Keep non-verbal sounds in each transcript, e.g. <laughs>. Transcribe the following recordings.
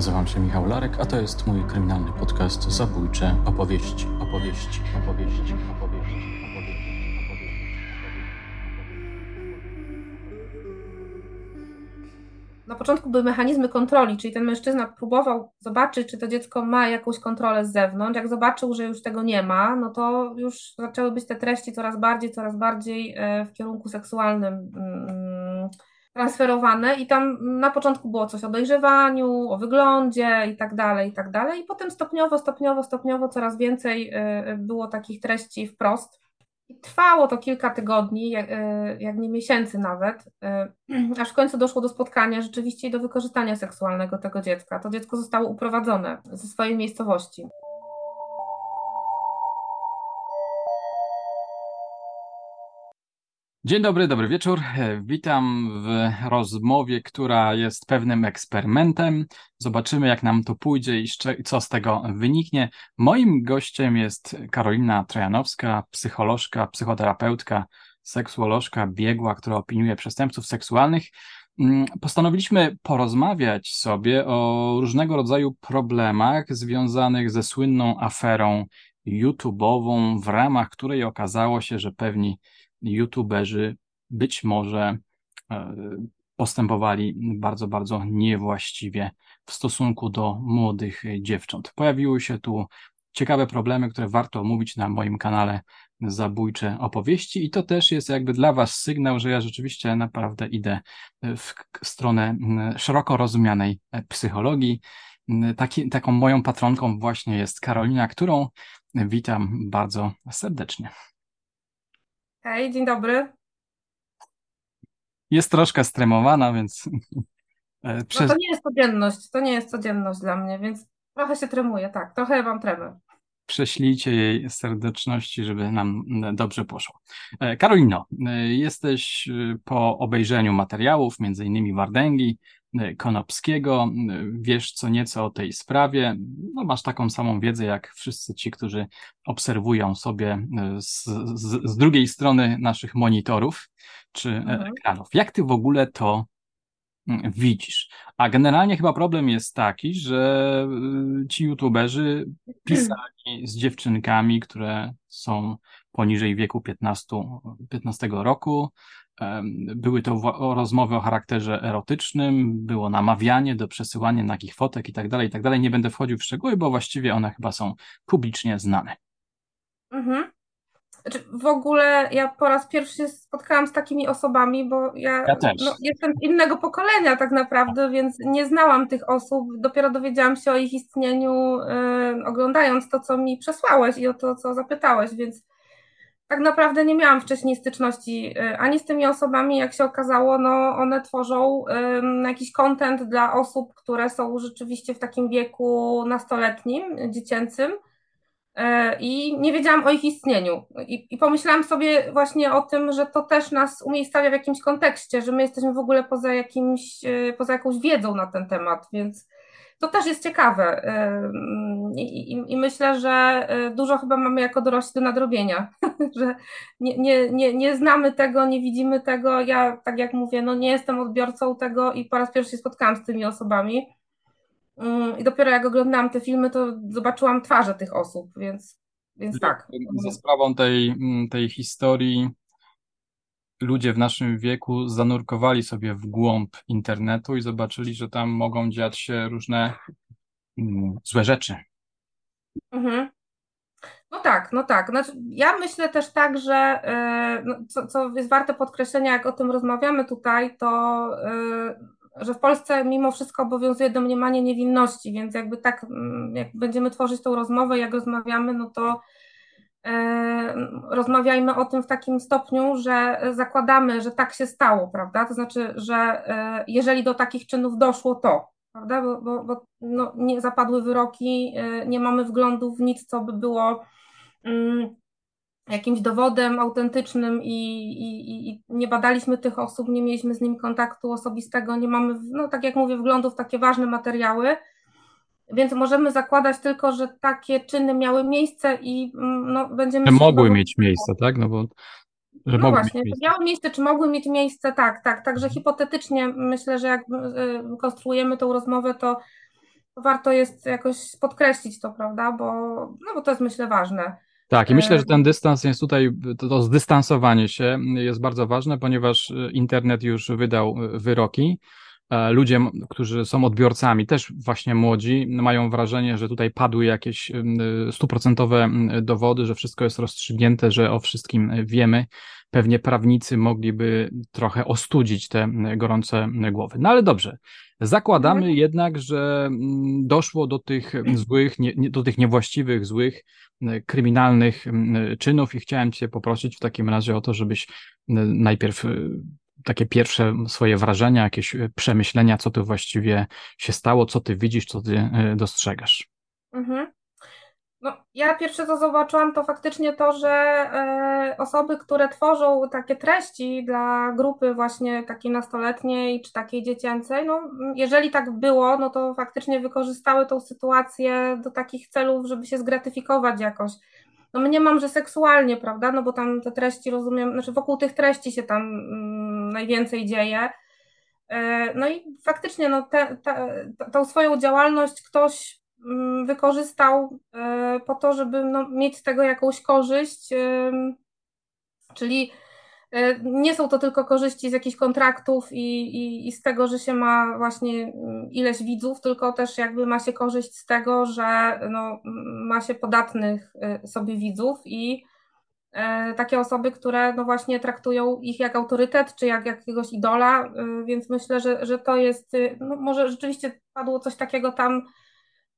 Nazywam się Michał Larek, a to jest mój kryminalny podcast Zabójcze opowieści, opowieści, opowieści, opowieści. Na początku były mechanizmy kontroli, czyli ten mężczyzna próbował zobaczyć, czy to dziecko ma jakąś kontrolę z zewnątrz. Jak zobaczył, że już tego nie ma, no to już zaczęły być te treści coraz bardziej, coraz bardziej e, w kierunku seksualnym mm, transferowane i tam na początku było coś o dojrzewaniu, o wyglądzie i tak dalej, i tak dalej. I potem stopniowo, stopniowo, stopniowo coraz więcej e, było takich treści wprost. I trwało to kilka tygodni, jak, e, jak nie miesięcy nawet, <clears throat> aż w końcu doszło do spotkania rzeczywiście i do wykorzystania seksualnego tego dziecka. To dziecko zostało uprowadzone ze swojej miejscowości. Dzień dobry, dobry wieczór. Witam w rozmowie, która jest pewnym eksperymentem. Zobaczymy, jak nam to pójdzie i co z tego wyniknie. Moim gościem jest Karolina Trojanowska, psycholożka, psychoterapeutka, seksuolożka, biegła, która opiniuje przestępców seksualnych. Mm, postanowiliśmy porozmawiać sobie o różnego rodzaju problemach związanych ze słynną aferą YouTube'ową, w ramach której okazało się, że pewni youtuberzy być może e, postępowali bardzo, bardzo niewłaściwie w stosunku do młodych dziewcząt. Pojawiły się tu ciekawe problemy, które warto omówić na moim kanale Zabójcze Opowieści i to też jest jakby dla Was sygnał, że ja rzeczywiście naprawdę idę w stronę szeroko rozumianej psychologii. Taki, taką moją patronką właśnie jest Karolina, którą witam bardzo serdecznie. Hej, dzień dobry. Jest troszkę stremowana, więc. <laughs> E, przez... No to nie jest codzienność, to nie jest codzienność dla mnie, więc trochę się tremuje, tak, trochę mam tremę. Prześlijcie jej serdeczności, żeby nam dobrze poszło. E, Karolino, e, jesteś po obejrzeniu materiałów, między innymi Wardęgi, Konopskiego, wiesz co nieco o tej sprawie, no masz taką samą wiedzę jak wszyscy ci, którzy obserwują sobie e, z, z, z drugiej strony naszych monitorów czy mhm. ekranów. Jak ty w ogóle to widzisz? A generalnie chyba problem jest taki, że y, ci youtuberzy pisali z dziewczynkami, które są poniżej wieku 15, 15 roku, były to rozmowy o charakterze erotycznym, było namawianie do przesyłania takich fotek i tak dalej, i tak dalej. Nie będę wchodził w szczegóły, bo właściwie one chyba są publicznie znane. Mhm. Znaczy, w ogóle ja po raz pierwszy się spotkałam z takimi osobami, bo ja, ja no, jestem innego pokolenia tak naprawdę, więc nie znałam tych osób. Dopiero dowiedziałam się o ich istnieniu, yy, oglądając to, co mi przesłałeś i o to, co zapytałeś, więc tak naprawdę nie miałam wcześniej styczności y, ani z tymi osobami, jak się okazało, no one tworzą jakiś content dla osób, które są rzeczywiście w takim wieku nastoletnim, dziecięcym y, i nie wiedziałam o ich istnieniu. I, I, pomyślałam sobie właśnie o tym, że to też nas umiejscawia w jakimś kontekście, że my jesteśmy w ogóle poza jakimś, y, poza jakąś wiedzą na ten temat, więc to też jest ciekawe I, i, i, myślę, że y, dużo chyba mamy jako dorośli do nadrobienia, <laughs> że nie, nie, nie, nie znamy tego, nie widzimy tego. Ja, tak jak mówię, no nie jestem odbiorcą tego i po raz pierwszy się spotkałam z tymi osobami. I dopiero jak oglądałam te filmy, to zobaczyłam twarze tych osób, więc, więc tak. Za sprawą tej, tej historii ludzie w naszym wieku zanurkowali sobie w głąb internetu i zobaczyli, że tam mogą dziać się różne mm, złe rzeczy. Mhm. No tak, no tak. Znaczy, ja myślę też tak, że yy, co, co jest warte podkreślenia, jak o tym rozmawiamy tutaj, to yy, że w Polsce mimo wszystko obowiązuje domniemanie niewinności, więc jakby tak, mm, jak będziemy tworzyć tą rozmowę, jak rozmawiamy, no to rozmawiajmy o tym w takim stopniu, że zakładamy, że tak się stało, prawda? To znaczy, że e, jeżeli do takich czynów doszło, to, prawda? Bo, bo, bo no, nie zapadły wyroki, e, nie mamy wglądu w nic, co by było mm, jakimś dowodem autentycznym i, i, i, nie badaliśmy tych osób, nie mieliśmy z nim kontaktu osobistego, nie mamy, no tak jak mówię, wglądu w takie ważne materiały więc możemy zakładać tylko, że takie czyny miały miejsce i mm, no, będziemy. Mogły mieć miejsce, tak? No bo. Że no właśnie, miejsce. miały miejsce, czy mogły mieć miejsce, tak, tak. Także mhm. hipotetycznie myślę, że jak y, konstruujemy tą rozmowę, to warto jest jakoś podkreślić to, prawda, bo, no bo to jest myślę ważne. Tak, i myślę, że ten dystans jest tutaj, to, to zdystansowanie się jest bardzo ważne, ponieważ internet już wydał wyroki ludzie, którzy są odbiorcami, też właśnie młodzi, mają wrażenie, że tutaj padły jakieś stuprocentowe dowody, że wszystko jest rozstrzygnięte, że o wszystkim wiemy. Pewnie prawnicy mogliby trochę ostudzić te gorące głowy. No ale dobrze. Zakładamy mhm. jednak, że doszło do tych złych, nie, do tych niewłaściwych, złych, kryminalnych czynów i chciałem Cię poprosić w takim razie o to, żebyś najpierw takie pierwsze swoje wrażenia, jakieś e, przemyślenia, co tu właściwie się stało, co ty widzisz, co ty e, dostrzegasz. Mhm. No, ja pierwsze co zobaczyłam, to faktycznie to, że e, osoby, które tworzą takie treści dla grupy właśnie takiej nastoletniej czy takiej dziecięcej, no, jeżeli tak było, no to faktycznie wykorzystały tą sytuację do takich celów, żeby się zgratyfikować jakoś no mniemam, że seksualnie, prawda, no bo tam te treści, rozumiem, znaczy wokół tych treści się tam mm, najwięcej dzieje. E, no i faktycznie no, te, te, tą swoją działalność ktoś mm, wykorzystał e, po to, żeby no, mieć z tego jakąś korzyść, czyli E, nie są to tylko korzyści z jakichś kontraktów i, i, i, z tego, że się ma właśnie mm, ileś widzów, tylko też jakby ma się korzyść z tego, że no, ma się podatnych sobie widzów i takie osoby, które no właśnie traktują ich jak autorytet, czy jak jakiegoś idola, więc myślę, że, że to jest, no może rzeczywiście padło coś takiego tam,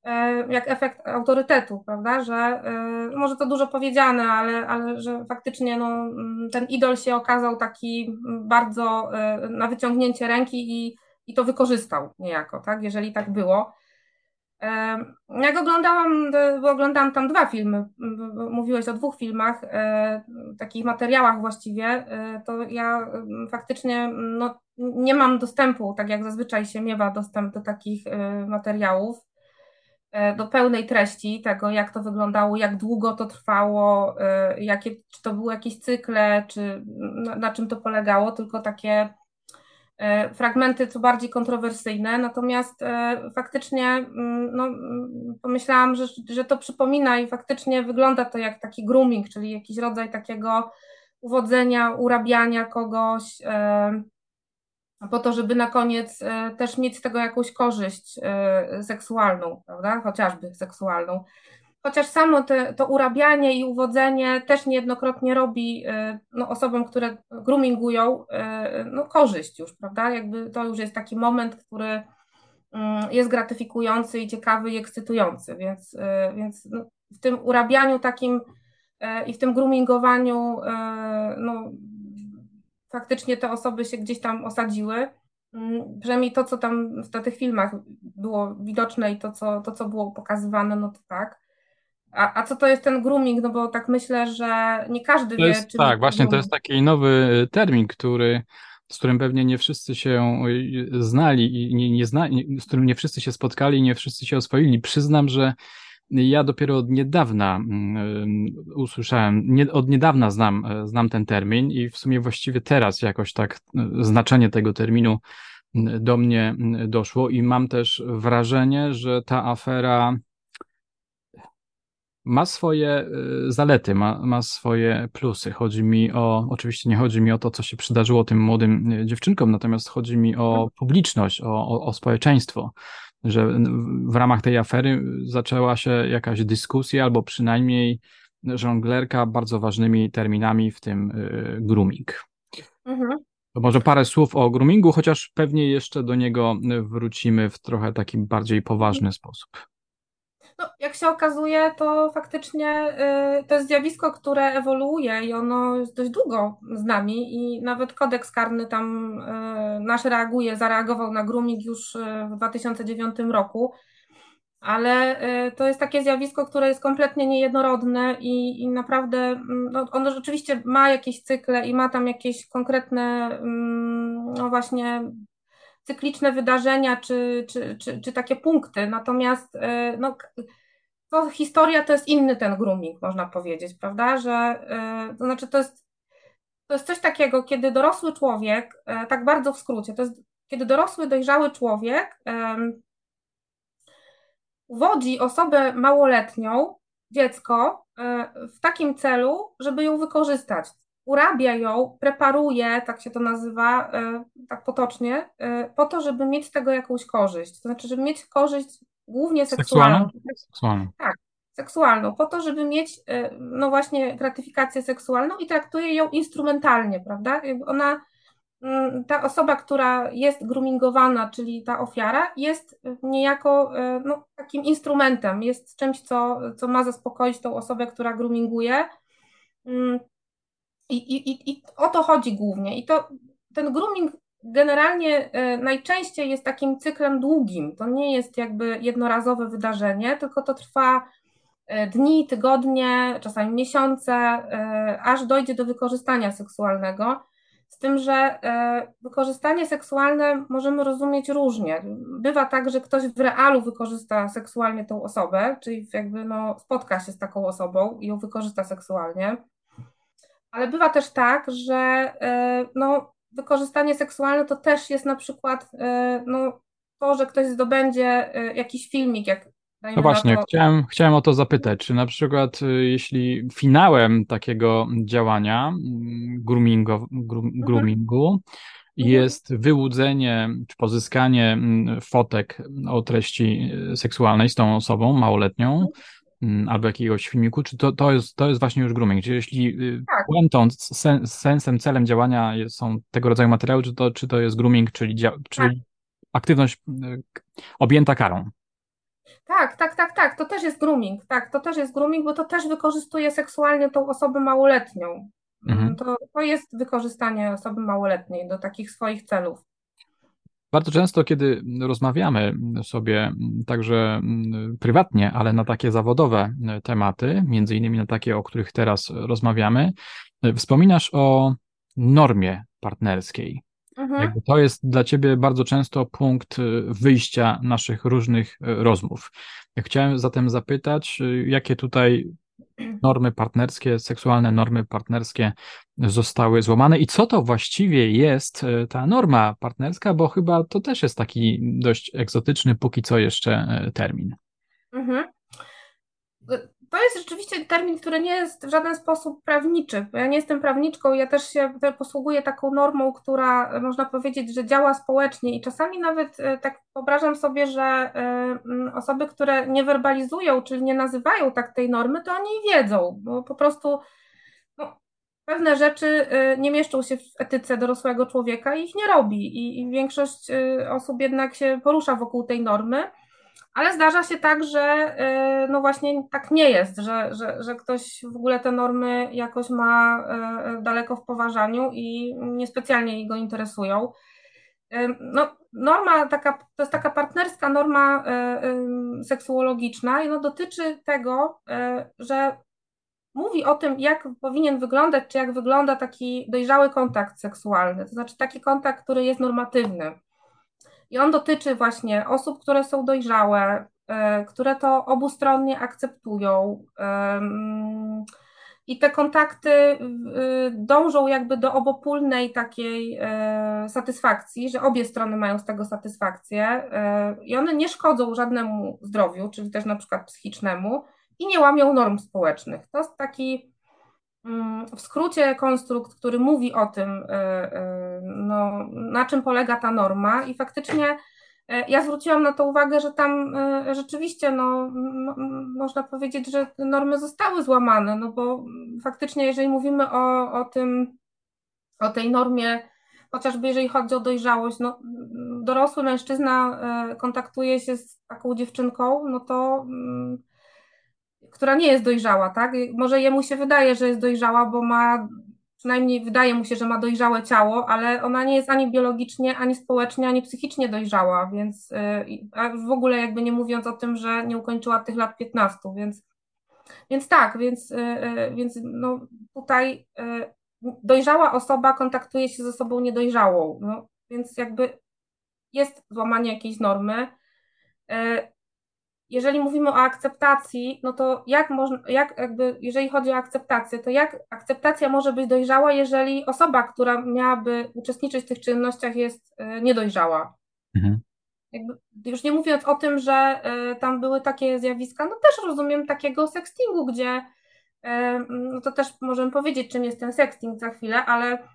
E, jak efekt autorytetu, prawda, że e, może to dużo powiedziane, ale, ale że faktycznie no, mm, ten idol się okazał taki bardzo e, na wyciągnięcie ręki i, i to wykorzystał niejako, tak, jeżeli tak było. Jak oglądałam, bo oglądałam tam dwa filmy, mówiłeś o dwóch filmach, takich materiałach właściwie, to ja faktycznie no, nie mam dostępu, tak jak zazwyczaj się miewa dostęp do takich materiałów. E, do pełnej treści tego, jak to wyglądało, jak długo to trwało, e, jakie, czy to były jakieś cykle, czy na, na czym to polegało, tylko takie e, fragmenty co bardziej kontrowersyjne. Natomiast faktycznie mm, no, mm, pomyślałam, że, że to przypomina i faktycznie wygląda to jak taki grooming, czyli jakiś rodzaj takiego uwodzenia, urabiania kogoś po to, żeby na koniec e, też mieć z tego jakąś korzyść e, seksualną, prawda? Chociażby seksualną. Chociaż samo te, to urabianie i uwodzenie też niejednokrotnie robi e, no, osobom, które groomingują, no, korzyść już, prawda? Jakby to już jest taki moment, który mm, jest gratyfikujący i ciekawy i ekscytujący, więc, więc no, w tym urabianiu takim i w tym groomingowaniu no, faktycznie te osoby się gdzieś tam osadziły. Mm, przynajmniej to, co tam w tych filmach było widoczne i to, co, to, co było pokazywane, no to tak. A, a co to jest ten grooming? No bo tak myślę, że nie każdy to wie. Jest, tak, właśnie grooming. to jest taki nowy termin, który, z którym pewnie nie wszyscy się znali i nie, nie zna, z którym nie wszyscy się spotkali i nie wszyscy się oswoili. Przyznam, że ja dopiero od niedawna mm, usłyszałem, nie, od niedawna znam, znam ten termin i w sumie właściwie teraz jakoś tak znaczenie tego terminu do mnie doszło i mam też wrażenie, że ta afera ma swoje e, zalety, ma, ma swoje plusy. Chodzi mi o, oczywiście nie chodzi mi o to, co się przydarzyło tym młodym dziewczynkom, natomiast chodzi mi o publiczność, o, o, o społeczeństwo że w ramach tej afery zaczęła się jakaś dyskusja, albo przynajmniej żonglerka bardzo ważnymi terminami, w tym y, grooming. Mhm. To może parę słów o groomingu, chociaż pewnie jeszcze do niego wrócimy w trochę taki bardziej poważny sposób. No, jak się okazuje, to faktycznie y, to jest zjawisko, które ewoluuje i ono jest dość długo z nami i nawet kodeks karny tam y, nasz reaguje, zareagował na grooming już y, w 2009 roku, ale to jest takie zjawisko, które jest kompletnie niejednorodne i, i naprawdę mm, no, ono rzeczywiście ma jakieś cykle i ma tam jakieś konkretne mm, no właśnie cykliczne wydarzenia czy, czy, czy, czy takie punkty. Natomiast e, no, to historia to jest inny ten grooming, można powiedzieć, prawda? Że e, to znaczy to jest, to jest coś takiego, kiedy dorosły człowiek, e, tak bardzo w skrócie, to jest kiedy dorosły, dojrzały człowiek uwodzi osobę małoletnią, dziecko, w takim celu, żeby ją wykorzystać. Urabia ją, preparuje, tak się to nazywa, tak potocznie, po to, żeby mieć z tego jakąś korzyść. To znaczy, żeby mieć korzyść głównie seksualną. Seksualną? Tak, seksualną, po to, żeby mieć, e, no właśnie, gratyfikację seksualną i traktuje ją instrumentalnie, prawda? Ona, mm, ta osoba, która jest groomingowana, czyli ta ofiara, jest niejako e, no, takim instrumentem, jest czymś, co, co ma zaspokoić tą osobę, która groominguje. I, i, I o to chodzi głównie. I to ten grooming generalnie e, najczęściej jest takim cyklem długim. To nie jest jakby jednorazowe wydarzenie, tylko to trwa e, dni, tygodnie, czasami miesiące, e, aż dojdzie do wykorzystania seksualnego. Z tym, że wykorzystanie seksualne możemy rozumieć różnie. Bywa tak, że ktoś w realu wykorzysta seksualnie tą osobę, czyli jakby no, spotka się z taką osobą i ją wykorzysta seksualnie. Ale bywa też tak, że no, wykorzystanie seksualne to też jest na przykład e, no, to, że ktoś zdobędzie e, jakiś filmik, jak no właśnie, to... chciałem, chciałem o to zapytać, czy na przykład e, jeśli finałem takiego działania mm, groomingu, mhm. groomingu mhm. jest wyłudzenie czy pozyskanie mm, fotek o treści seksualnej z tą osobą małoletnią, mhm. Albo jakiegoś filmiku, czy to, to, jest, to jest właśnie już grooming? Czy jeśli y, tak. puentą, sen, sensem, celem działania są tego rodzaju materiały, czy to, czy to jest grooming, czyli, dzia, czyli tak. aktywność y, objęta karą? Tak, tak, tak, tak. To też jest grooming. Tak, to też jest grooming, bo to też wykorzystuje seksualnie tą osobę małoletnią. Mhm. To, to jest wykorzystanie osoby małoletniej do takich swoich celów. Bardzo często, kiedy rozmawiamy sobie także prywatnie, ale na takie zawodowe tematy, między innymi na takie, o których teraz rozmawiamy, wspominasz o normie partnerskiej. Mhm. Jakby to jest dla ciebie bardzo często punkt wyjścia naszych różnych rozmów. Chciałem zatem zapytać, jakie tutaj normy partnerskie, seksualne normy partnerskie zostały złamane. I co to właściwie jest e, ta norma partnerska, bo chyba to też jest taki dość egzotyczny, póki co jeszcze e, termin. Mhm to jest rzeczywiście termin, który nie jest w żaden sposób prawniczy. Ja nie jestem prawniczką, ja też się posługuję taką normą, która można powiedzieć, że działa społecznie i czasami nawet e, tak wyobrażam sobie, że e, osoby, które nie werbalizują, czyli nie nazywają tak tej normy, to oni wiedzą, bo po prostu no, pewne rzeczy e, nie mieszczą się w etyce dorosłego człowieka i ich nie robi i, i większość osób jednak się porusza wokół tej normy. Ale zdarza się tak, że y, no właśnie tak nie jest, że, że, że ktoś w ogóle te normy jakoś ma y, daleko w poważaniu i niespecjalnie go interesują. Y, no, norma taka, to jest taka partnerska norma seksuologiczna i no dotyczy tego, że mówi o tym, jak powinien wyglądać, czy jak wygląda taki dojrzały kontakt seksualny, to znaczy taki kontakt, który jest normatywny. I on dotyczy właśnie osób, które są dojrzałe, e, które to obustronnie akceptują. I te kontakty dążą jakby do obopólnej takiej e, satysfakcji, że obie strony mają z tego satysfakcję e, i one nie szkodzą żadnemu zdrowiu, czyli też na przykład psychicznemu i nie łamią norm społecznych. To jest taki w skrócie konstrukt, który mówi o tym, e, e, no, na czym polega ta norma. I faktycznie e, ja zwróciłam na to uwagę, że tam rzeczywiście no, można powiedzieć, że normy zostały złamane, no bo faktycznie jeżeli mówimy o, o tym, o tej normie, chociażby jeżeli chodzi o dojrzałość, no, dorosły mężczyzna kontaktuje się z taką dziewczynką, no to mm, która nie jest dojrzała, tak? Może jemu się wydaje, że jest dojrzała, bo ma, przynajmniej wydaje mu się, że ma dojrzałe ciało, ale ona nie jest ani biologicznie, ani społecznie, ani psychicznie dojrzała, więc y, w ogóle jakby nie mówiąc o tym, że nie ukończyła tych lat 15, więc, więc tak, więc, y, y, więc no tutaj dojrzała osoba kontaktuje się ze sobą niedojrzałą, no, więc jakby jest złamanie jakiejś normy jeżeli mówimy o akceptacji, no to jak można, jak jakby, jeżeli chodzi o akceptację, to jak akceptacja może być dojrzała, jeżeli osoba, która miałaby uczestniczyć w tych czynnościach jest e, niedojrzała? Mhm. jakby, już nie mówiąc o tym, że tam były takie zjawiska, no też rozumiem takiego sextingu, gdzie no to też możemy powiedzieć, czym jest ten sexting za chwilę, ale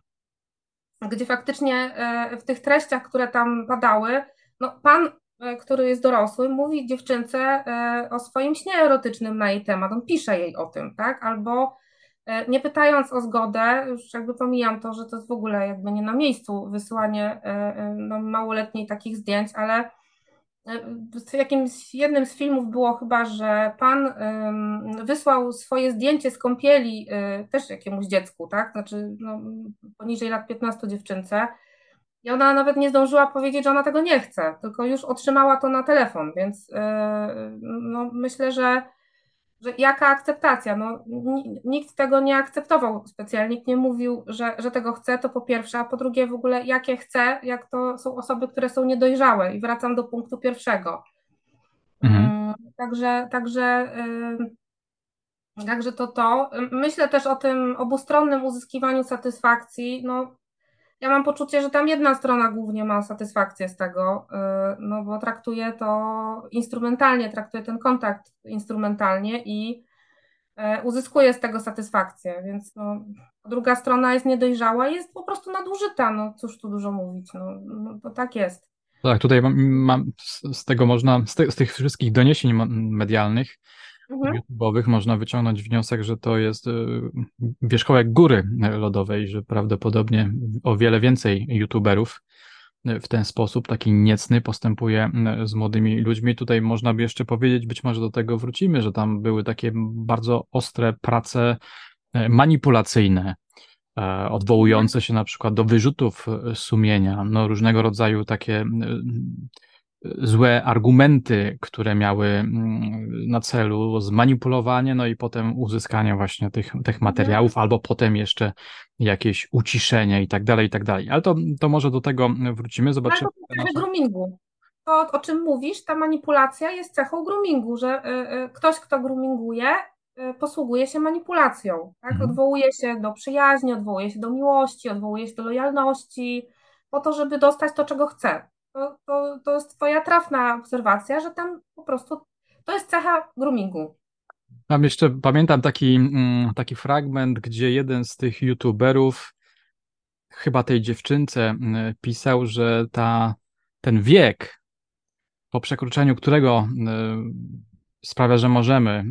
gdzie faktycznie w tych treściach, które tam padały, no pan E, który jest dorosły, mówi dziewczynce e, o swoim śnie erotycznym na jej temat, on pisze jej o tym, tak? Albo e, nie pytając o zgodę, już jakby pomijam to, że to jest w ogóle jakby nie na miejscu wysyłanie no, małoletniej takich zdjęć, ale w jakimś jednym z filmów było chyba, że pan wysłał swoje zdjęcie z kąpieli też jakiemuś dziecku, tak? Znaczy no, poniżej lat 15 dziewczynce i ona nawet nie zdążyła powiedzieć, że ona tego nie chce, tylko już otrzymała to na telefon, więc yy, no, myślę, że, że jaka akceptacja? No, nikt tego nie akceptował specjalnie, nikt nie mówił, że, że tego chce, to po pierwsze, a po drugie w ogóle jakie chce, jak to są osoby, które są niedojrzałe i wracam do punktu pierwszego. Mhm. Yy, także, także yy, Także to to. Myślę też o tym obustronnym uzyskiwaniu satysfakcji. No, ja mam poczucie, że tam jedna strona głównie ma satysfakcję z tego, y, no bo traktuje to instrumentalnie, traktuje ten kontakt instrumentalnie i y, uzyskuje z tego satysfakcję, więc no, druga strona jest niedojrzała i jest po prostu nadużyta, no cóż tu dużo mówić, no, no to tak jest. Tak, tutaj mam, mam z tego można, z, te, z tych wszystkich doniesień medialnych, mhm. YouTube'owych można wyciągnąć wniosek, że to jest y, wierzchołek góry lodowej, że prawdopodobnie o wiele więcej YouTuberów y, w ten sposób, taki niecny, postępuje y, z młodymi ludźmi. Tutaj można by jeszcze powiedzieć, być może do tego wrócimy, że tam były takie bardzo ostre prace manipulacyjne, odwołujące się na przykład do wyrzutów sumienia, no różnego rodzaju takie złe argumenty, które miały mm, na celu zmanipulowanie, no i potem uzyskanie właśnie tych, tych materiałów, mhm. albo potem jeszcze jakieś uciszenie i tak dalej, i tak dalej. Ale to, to może do tego wrócimy, zobaczymy. Ale to groomingu. To, o czym mówisz, ta manipulacja jest cechą groomingu, że y, y, ktoś, kto groominguje, y, posługuje się manipulacją, tak? Mhm. Odwołuje się do przyjaźni, odwołuje się do miłości, odwołuje się do lojalności, po to, żeby dostać to, czego chce to, to, to jest Twoja trafna obserwacja, że tam po prostu to jest cecha groomingu. Tam jeszcze pamiętam taki, mm, taki fragment, gdzie jeden z tych youtuberów, chyba tej dziewczynce, mm, pisał, że ta, ten wiek, po przekroczeniu którego mm, sprawia, że możemy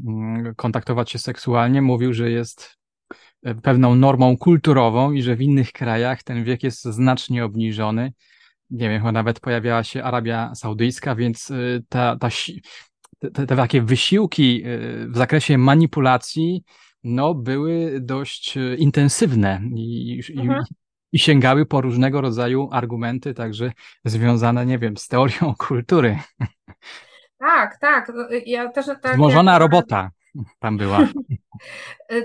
kontaktować się seksualnie, mówił, że jest e, pewną normą kulturową i że w innych krajach ten wiek jest znacznie obniżony nie wiem, chyba nawet pojawiała się Arabia Saudyjska, więc y, ta, ta, te, te takie wysiłki y, w zakresie manipulacji no, były dość y, intensywne i, mhm. i, i sięgały po różnego rodzaju argumenty, także związane, nie wiem, z teorią <laughs> kultury. Tak, tak. Ja też, tak Złożona jak... robota tam była. <laughs>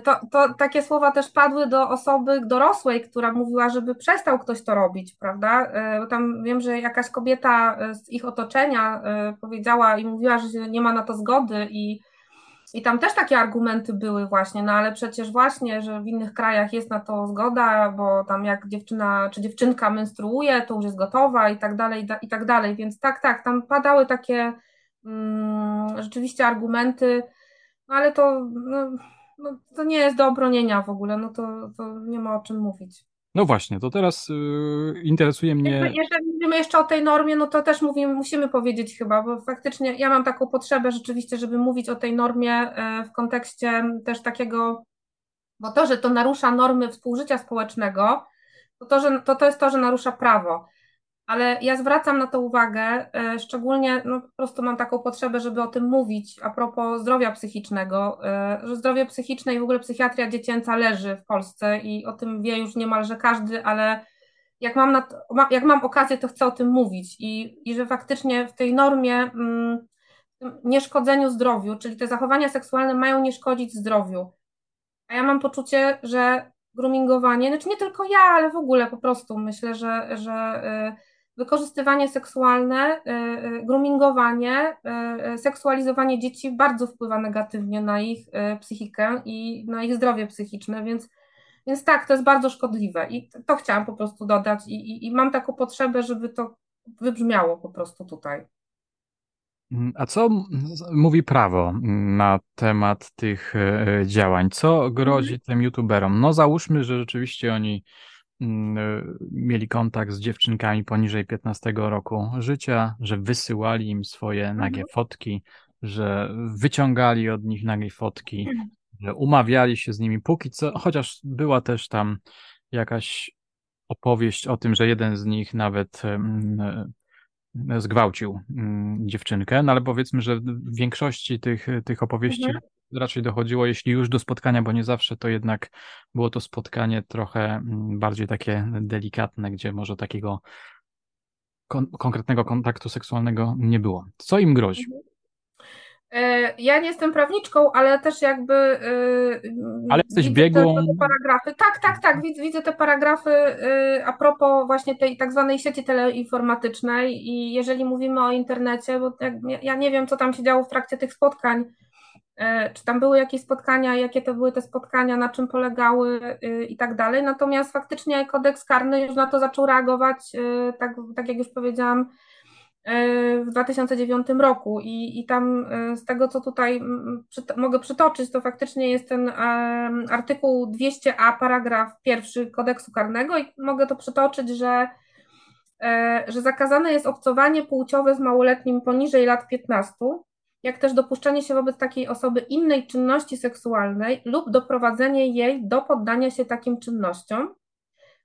To, to takie słowa też padły do osoby dorosłej, która mówiła, żeby przestał ktoś to robić, prawda? E, tam wiem, że jakaś kobieta e, z ich otoczenia powiedziała i mówiła, że nie ma na to zgody i i tam też takie argumenty były właśnie, no ale przecież właśnie, że w innych krajach jest na to zgoda, bo tam jak dziewczyna czy dziewczynka menstruuje, to już jest gotowa i tak dalej, i tak dalej. Więc tak, tak, tam padały takie mm, rzeczywiście argumenty, no ale to, no, no, to nie jest do obronienia w ogóle, no to, to nie ma o czym mówić. No właśnie, to teraz y, interesuje mnie. Jeżeli mówimy jeszcze o tej normie, no to też mówimy, musimy powiedzieć chyba, bo faktycznie ja mam taką potrzebę rzeczywiście, żeby mówić o tej normie e, w kontekście też takiego, bo to, że to narusza normy współżycia społecznego, to, to, że, to, to jest to, że narusza prawo ale ja zwracam na to uwagę, e, szczególnie no, po prostu mam taką potrzebę, żeby o tym mówić a propos zdrowia psychicznego, e, że zdrowie psychiczne i w ogóle psychiatria dziecięca leży w Polsce i o tym wie już niemalże każdy, ale jak mam, jak mam okazję, to chcę o tym mówić i, i że faktycznie w tej normie mm, nieszkodzeniu zdrowiu, czyli te zachowania seksualne mają nie szkodzić zdrowiu. A ja mam poczucie, że groomingowanie, znaczy nie tylko ja, ale w ogóle po prostu myślę, że, że y, wykorzystywanie seksualne, y, y, groomingowanie, y, seksualizowanie dzieci bardzo wpływa negatywnie na ich psychikę i na ich zdrowie psychiczne, więc, więc tak, to jest bardzo szkodliwe i to chciałam po prostu dodać i, i, i mam taką potrzebę, żeby to wybrzmiało po prostu tutaj. Mm, a co mówi prawo na temat tych e, działań? Co grozi mhm. tym youtuberom? No załóżmy, że rzeczywiście oni mm, e, mieli kontakt z dziewczynkami poniżej 15 roku życia, że wysyłali im swoje nagie mhm. fotki, że wyciągali od nich nagie fotki, że umawiali się z nimi póki co, chociaż była też tam jakaś opowieść o tym, że jeden z nich nawet zgwałcił mm, dziewczynkę, no ale powiedzmy, że w większości tych, tych opowieści mhm. Raczej dochodziło, jeśli już do spotkania, bo nie zawsze to jednak było to spotkanie trochę mm, bardziej takie delikatne, gdzie może takiego kon konkretnego kontaktu seksualnego nie było. Co im grozi? Mhm. E, ja nie jestem prawniczką, ale też jakby. E, ale jesteś biegłą. Te, te, paragrafy. Tak, tak, tak. Widzę, widzę te paragrafy e, a propos właśnie tej tak zwanej sieci teleinformatycznej. I jeżeli mówimy o internecie, bo ja nie wiem, co tam się działo w trakcie tych spotkań. Czy tam były jakieś spotkania, jakie to były te spotkania, na czym polegały i tak dalej. Natomiast faktycznie kodeks karny już na to zaczął reagować, tak, tak jak już powiedziałam, w 2009 roku. I, i tam e, z tego, co tutaj mogę przytoczyć, to faktycznie jest ten artykuł 200a, paragraf pierwszy kodeksu karnego. I mogę to przytoczyć, że, e, że zakazane jest obcowanie płciowe z małoletnim poniżej lat 15, jak też dopuszczenie się wobec takiej osoby innej czynności seksualnej lub doprowadzenie jej do poddania się takim czynnościom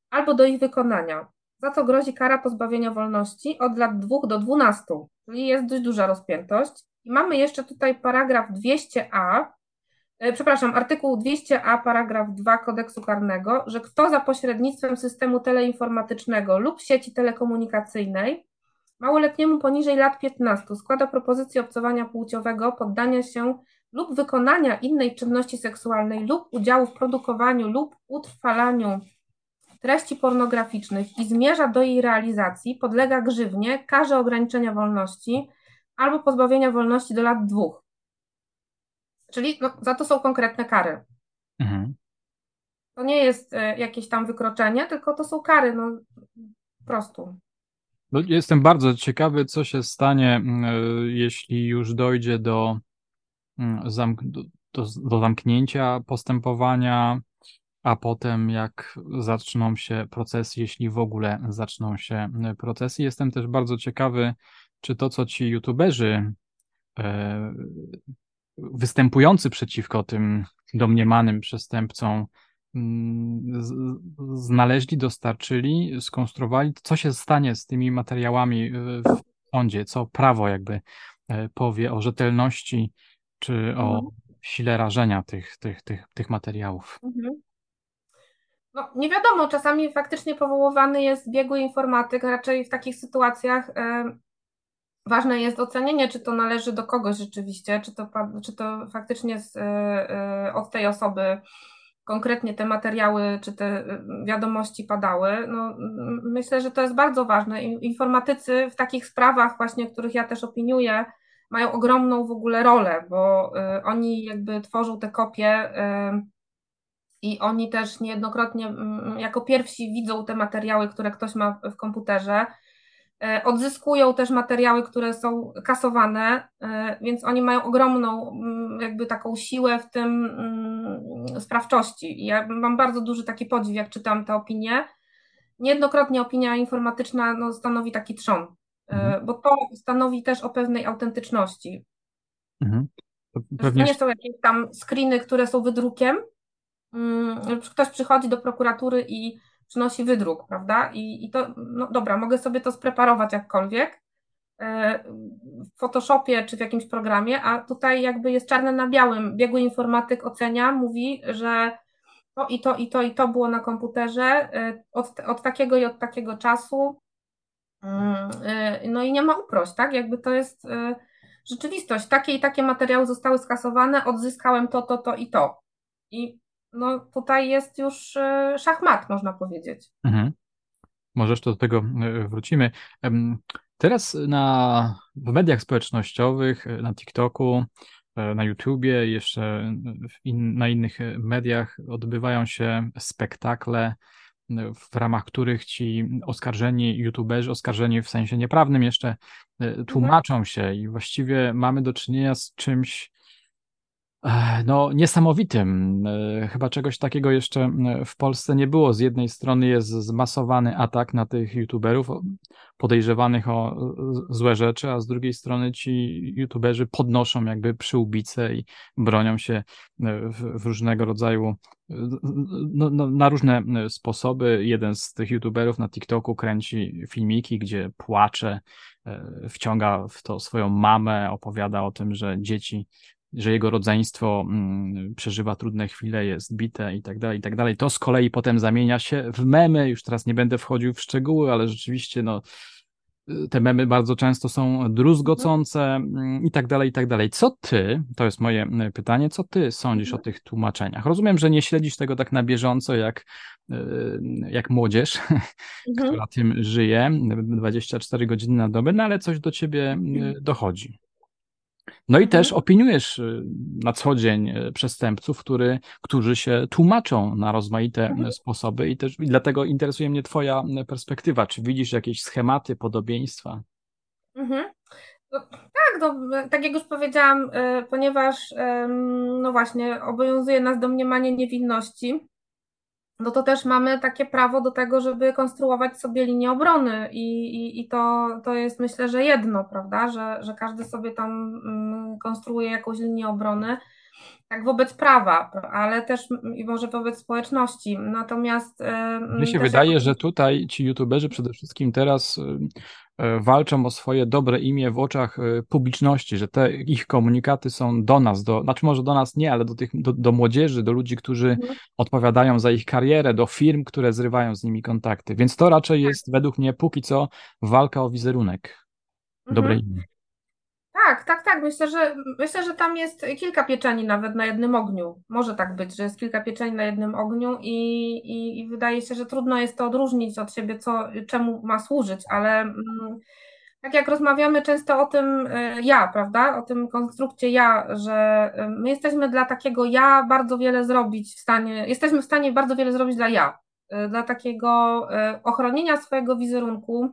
albo do ich wykonania za co grozi kara pozbawienia wolności od lat 2 do 12, czyli jest dość duża rozpiętość. I mamy jeszcze tutaj paragraf 200a, e, przepraszam, artykuł 200a, paragraf 2 kodeksu karnego, że kto za pośrednictwem systemu teleinformatycznego lub sieci telekomunikacyjnej małoletniemu poniżej lat 15 składa propozycję obcowania płciowego, poddania się lub wykonania innej czynności seksualnej lub udziału w produkowaniu lub utrwalaniu treści pornograficznych i zmierza do jej realizacji, podlega grzywnie, karze ograniczenia wolności albo pozbawienia wolności do lat dwóch. Czyli no, za to są konkretne kary. Mhm. To nie jest e, jakieś tam wykroczenie, tylko to są kary, no po prostu. No, jestem bardzo ciekawy, co się stanie, mm, e, jeśli już dojdzie do, mm, do, do, do zamknięcia postępowania, a potem jak zaczną się procesy, jeśli w ogóle zaczną się e, procesy. Jestem też bardzo ciekawy, czy to, co ci youtuberzy e, występujący przeciwko tym domniemanym przestępcom znaleźli, dostarczyli, skonstruowali, co się stanie z tymi materiałami e, w sądzie, co prawo jakby powie o rzetelności czy o mhm. sile rażenia tych, tych, tych, tych materiałów. Mhm. No, nie wiadomo, czasami faktycznie powoływany jest biegły informatyk, raczej w takich sytuacjach ważne jest ocenienie, czy to należy do kogoś rzeczywiście, czy to, czy to faktycznie z, e, e, od tej osoby konkretnie te materiały czy te e, wiadomości padały. No, myślę, że to jest bardzo ważne. Informatycy w takich sprawach właśnie, których ja też opiniuję, mają ogromną w ogóle rolę, bo oni jakby tworzą te kopie i oni też niejednokrotnie jako pierwsi widzą te materiały, które ktoś ma w komputerze. E, odzyskują też materiały, które są kasowane, e, więc oni mają ogromną mm, jakby taką siłę w tym mm, sprawczości. Ja mam bardzo duży taki podziw, jak czytam te opinie. Niejednokrotnie opinia informatyczna no, stanowi taki trzon, e, mhm. bo to stanowi też o pewnej autentyczności. Mhm. To, pewnie... nie są jakieś tam screeny, które są wydrukiem, Mm, ktoś przychodzi do prokuratury i przynosi wydruk, prawda? I, i to, no dobra, mogę sobie to spreparować jakkolwiek e, w Photoshopie czy w jakimś programie, a tutaj jakby jest czarne na białym. Biegły informatyk ocenia, mówi, że to i to i to i to było na komputerze e, od, od takiego i od takiego czasu. Mm, e, no i nie ma uprość, tak? Jakby to jest rzeczywistość. Takie i takie materiały zostały skasowane, odzyskałem to, to, to i to. I no tutaj jest już e, szachmat, można powiedzieć. Mhm. Może jeszcze do tego e, wrócimy. Teraz na, w mediach społecznościowych, e, na TikToku, na YouTubie, jeszcze in, na innych mediach odbywają się spektakle w ramach których ci oskarżeni youtuberzy, oskarżeni w sensie nieprawnym jeszcze, mhm. tłumaczą się i właściwie mamy do czynienia z czymś no, niesamowitym. E, chyba czegoś takiego jeszcze w Polsce nie było. Z jednej strony jest zmasowany atak na tych youtuberów podejrzewanych o złe rzeczy, a z drugiej strony ci youtuberzy podnoszą jakby przyłbice i bronią się e, w, w różnego rodzaju, no, no, na różne sposoby. Jeden z tych youtuberów na TikToku kręci filmiki, gdzie płacze, e, wciąga w to swoją mamę, opowiada o tym, że dzieci że jego rodzeństwo mm, przeżywa trudne chwile, jest bite i tak dalej, i tak dalej. To z kolei potem zamienia się w memy. Już teraz nie będę wchodził w szczegóły, ale rzeczywiście no, te memy bardzo często są druzgocące mm, i tak dalej, i tak dalej. Co ty, to jest moje mm, pytanie, co ty sądzisz o tych tłumaczeniach? Rozumiem, że nie śledzisz tego tak na bieżąco jak, y, jak młodzież, <laughs> mhm. która tym żyje 24 godziny na dobę, no ale coś do ciebie y, dochodzi. No i też mhm. opiniujesz y, na co dzień y, przestępców, który, którzy się tłumaczą na rozmaite mhm. sposoby i też i dlatego interesuje mnie Twoja perspektywa. Czy widzisz jakieś schematy, podobieństwa? Mhm. No, tak, no, tak jak już powiedziałam, y, ponieważ no właśnie obowiązuje nas domniemanie niewinności, no to też mamy takie prawo do tego, żeby konstruować sobie linię obrony i, i, i to, to jest myślę, że jedno, prawda, że, że każdy sobie tam mm, konstruuje jakąś linię obrony, tak wobec prawa, ale też i może wobec społeczności. Natomiast. Mnie się wydaje, jak... że tutaj ci youtuberzy przede wszystkim teraz E, walczą o swoje dobre imię w oczach e, publiczności, że te ich komunikaty są do nas, do, znaczy może do nas nie, ale do, tych, do, do młodzieży, do ludzi, którzy mhm. odpowiadają za ich karierę, do firm, które zrywają z nimi kontakty. Więc to raczej tak. jest według mnie póki co walka o wizerunek. Dobre mhm. imię. Tak, tak, tak. Myślę, że myślę, że tam jest kilka pieczeni nawet na jednym ogniu. Może tak być, że jest kilka pieczeni na jednym ogniu i, i, i wydaje się, że trudno jest to odróżnić od siebie, co, czemu ma służyć, ale mm, tak jak rozmawiamy często o tym y, ja, prawda? O tym konstrukcie ja, że y, my jesteśmy dla takiego ja bardzo wiele zrobić w stanie, jesteśmy w stanie bardzo wiele zrobić dla ja, y, dla takiego ochronienia swojego wizerunku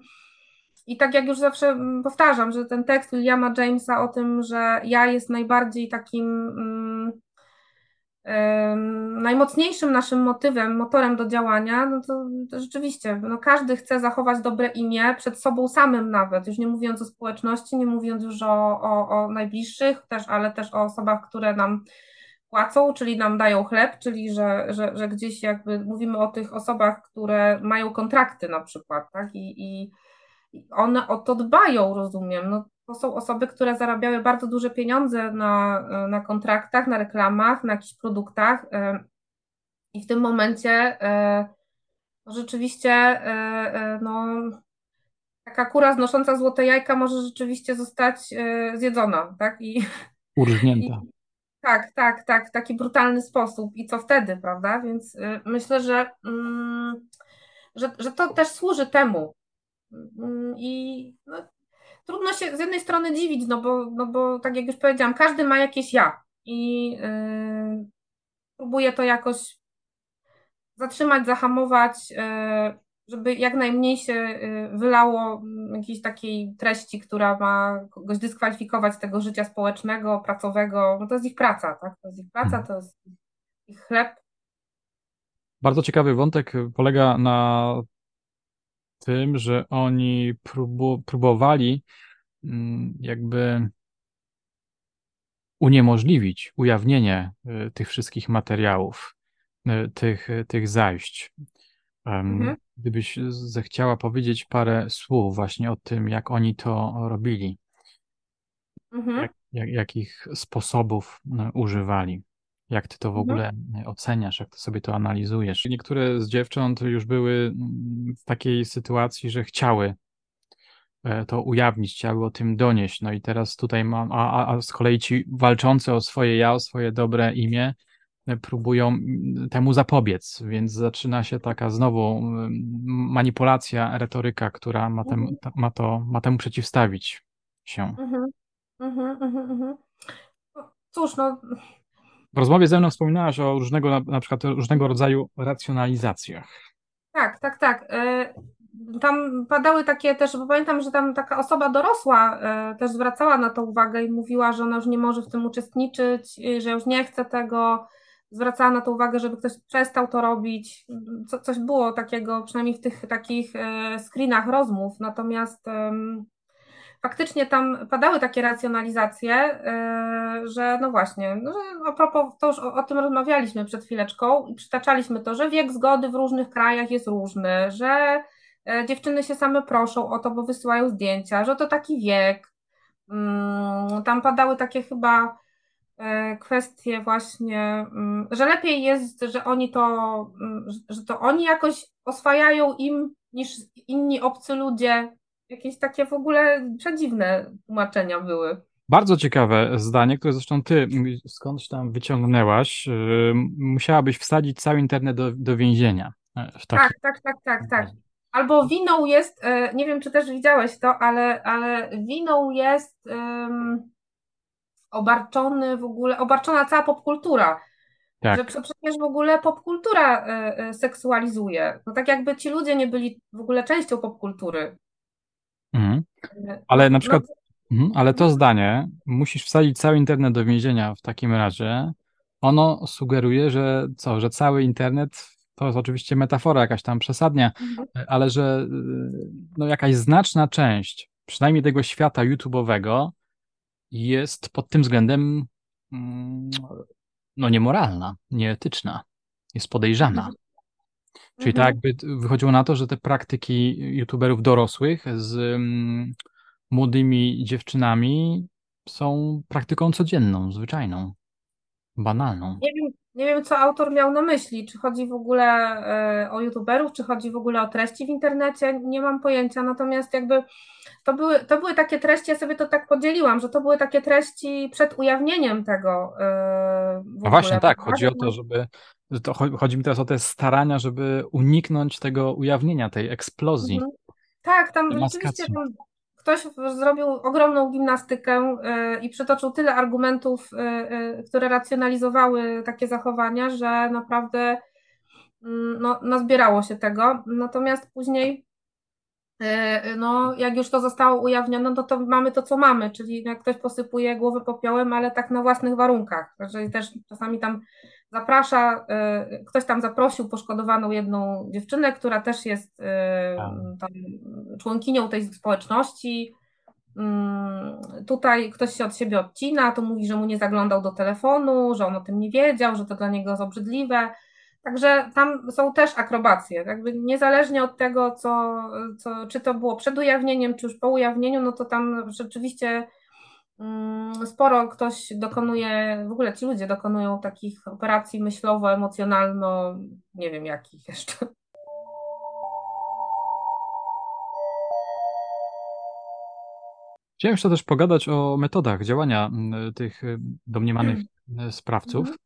i tak jak już zawsze mm, powtarzam, że ten tekst Williama Jamesa o tym, że ja jest najbardziej takim um, najmocniejszym naszym motywem, motorem do działania, no to, to, rzeczywiście no każdy chce zachować dobre imię przed sobą samym nawet, już nie mówiąc o społeczności, nie mówiąc już o, o, o najbliższych też, ale też o osobach, które nam płacą, czyli nam dają chleb, czyli że, że, że gdzieś jakby mówimy o tych osobach, które mają kontrakty na przykład, tak, i, i one o to dbają, rozumiem. No, to są osoby, które zarabiały bardzo duże pieniądze na, na kontraktach, na reklamach, na jakichś produktach e, i w tym momencie e, rzeczywiście e, no, taka kura znosząca złote jajka może rzeczywiście zostać zjedzona, tak? I, <laughs> Urżnięta. I, tak, tak, tak, w taki brutalny sposób. I co wtedy, prawda? Więc myślę, że, mm, że, że to też służy temu, I no, trudno się z jednej strony dziwić, no bo, no bo tak jak już powiedziałam, każdy ma jakieś ja i yy, próbuje to jakoś zatrzymać, zahamować, yy, żeby jak najmniej się yy, wylało jakiejś takiej treści, która ma kogoś dyskwalifikować z tego życia społecznego, pracowego. No to jest ich praca, tak? To jest ich praca, hmm. to jest ich chleb. Bardzo ciekawy wątek polega na tym, że oni próbu próbowali mm, jakby uniemożliwić ujawnienie y, tych wszystkich materiałów, y, tych, tych zajść. Mhm. Gdybyś zechciała powiedzieć parę słów właśnie o tym, jak oni to robili, mhm. jak, jak, jakich sposobów y, używali. Jak ty to w mhm. ogóle e, oceniasz, jak ty sobie to analizujesz? Niektóre z dziewcząt już były mm, w takiej sytuacji, że chciały e, to ujawnić, chciały o tym donieść. No i teraz tutaj mam, a, a z kolei ci walczący o swoje ja, o swoje dobre imię, e, próbują mm, temu zapobiec, więc zaczyna się taka znowu mm, manipulacja, retoryka, która ma, tem, mhm. ma, to, ma temu przeciwstawić się. Mhm. Mhm, mhm, mhm. Cóż, no w rozmowie ze mną wspominałaś o różnego, na, na przykład różnego rodzaju racjonalizacjach. Tak, tak, tak. E, tam padały takie też, bo pamiętam, że tam taka osoba dorosła e, też zwracała na to uwagę i mówiła, że ona już nie może w tym uczestniczyć, że już nie chce tego. Zwracała na to uwagę, żeby ktoś przestał to robić. Co, coś było takiego, przynajmniej w tych takich e, screenach rozmów. Natomiast faktycznie tam padały takie racjonalizacje, że no właśnie, no, że a propos, to już o, o, tym rozmawialiśmy przed chwileczką i przytaczaliśmy to, że wiek zgody w różnych krajach jest różny, że E, dziewczyny się same proszą o to, bo wysyłają zdjęcia, że to taki wiek. Mm, tam padały takie chyba e, kwestie właśnie, mm, że lepiej jest, że oni to, mm, że to oni jakoś oswajają im niż inni obcy ludzie. Jakieś takie w ogóle przedziwne tłumaczenia były. Bardzo ciekawe zdanie, które zresztą ty skądś tam wyciągnęłaś. Musiałabyś wsadzić cały internet do, do więzienia. E, tak, tak, tak, tak, tak. Albo winą jest, e, nie wiem czy też widziałeś to, ale, ale winą jest um, obarczony w ogóle, obarczona cała popkultura. Tak. Że przecież w ogóle popkultura e, seksualizuje. No tak jakby ci ludzie nie byli w ogóle częścią popkultury. Mhm. Ale na przykład, no, ale to zdanie, musisz wsadzić cały internet do więzienia w takim razie, ono sugeruje, że co, że cały internet to jest oczywiście metafora jakaś tam przesadnia, mhm. ale że y, no, jakaś znaczna część, przynajmniej tego świata YouTube'owego, jest pod tym względem mm, no, niemoralna, nieetyczna, jest podejrzana. Mhm. Czyli tak mhm. jakby wychodziło na to, że te praktyki YouTuberów dorosłych z mm, młodymi dziewczynami są praktyką codzienną, zwyczajną, banalną. Nie wiem, nie wiem, co autor miał na myśli. Czy chodzi w ogóle e, o youtuberów, czy chodzi w ogóle o treści w internecie? Nie mam pojęcia. Natomiast jakby to były, to były takie treści, ja sobie to tak podzieliłam, że to były takie treści przed ujawnieniem tego. No właśnie, tak. Chodzi o to, żeby. To chodzi mi teraz o te starania, żeby uniknąć tego ujawnienia, tej eksplozji. Mhm. Tak, tam rzeczywiście tam ktoś zrobił ogromną gimnastykę y, i przytoczył tyle argumentów, y, y, które racjonalizowały takie zachowania, że naprawdę mm, no, nazbierało się tego. Natomiast później, no, jak już to zostało ujawnione, no to mamy to, co mamy, czyli jak ktoś posypuje głowę popiołem, ale tak na własnych warunkach. Czyli też czasami tam zaprasza, ktoś tam zaprosił poszkodowaną jedną dziewczynę, która też jest tak. członkinią tej społeczności. Mm, tutaj ktoś się od siebie odcina, to mówi, że mu nie zaglądał do telefonu, że on o tym nie wiedział, że to dla niego jest obrzydliwe. Także tam są też akrobacje. Jakby niezależnie od tego, co, co, czy to było przed ujawnieniem, czy już po ujawnieniu, no to tam rzeczywiście sporo ktoś dokonuje, w ogóle ci ludzie dokonują takich operacji myślowo-emocjonalno, nie wiem jakich jeszcze. Chciałem jeszcze też pogadać o metodach działania mm, tych y, domniemanych mm. y, sprawców.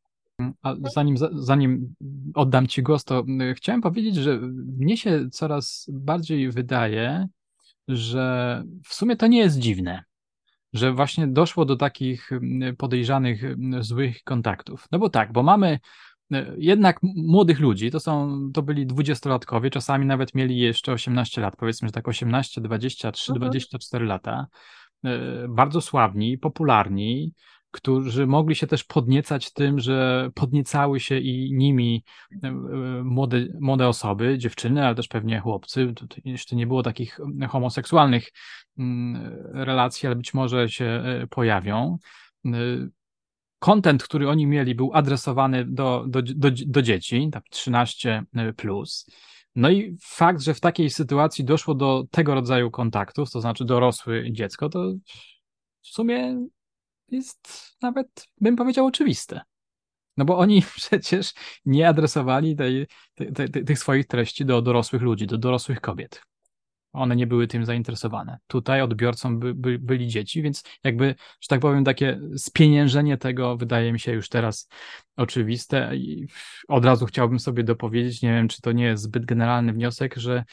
A zanim, zanim oddam Ci głos, to y, chciałem powiedzieć, że mnie się coraz bardziej wydaje, że w sumie to nie jest dziwne że właśnie doszło do takich podejrzanych złych kontaktów. No bo tak, bo mamy e, jednak młodych ludzi, to są, to byli dwudziestolatkowie, czasami nawet mieli jeszcze 18 lat, powiedzmy, że tak 18, 23, mhm. 24 lata, e, bardzo sławni, popularni, którzy mogli się też podniecać tym, że podniecały się i nimi e, e, młode, młode osoby, dziewczyny, ale też pewnie chłopcy. Jeszcze nie było takich homoseksualnych mm, relacji, ale być może się e, pojawią. Kontent, który oni mieli, był adresowany do, do, do, do dzieci, tak 13. Plus. No i fakt, że w takiej sytuacji doszło do tego rodzaju kontaktów, to znaczy dorosłe dziecko, to w sumie jest nawet, bym powiedział, oczywiste. No bo oni <laughs> przecież nie adresowali tej, tej, tej, tych swoich treści do dorosłych ludzi, do dorosłych kobiet. One nie były tym zainteresowane. Tutaj odbiorcą by, by, byli dzieci, więc jakby, że tak powiem, takie spieniężenie tego wydaje mi się już teraz oczywiste. I od razu chciałbym sobie dopowiedzieć, nie wiem, czy to nie jest zbyt generalny wniosek, że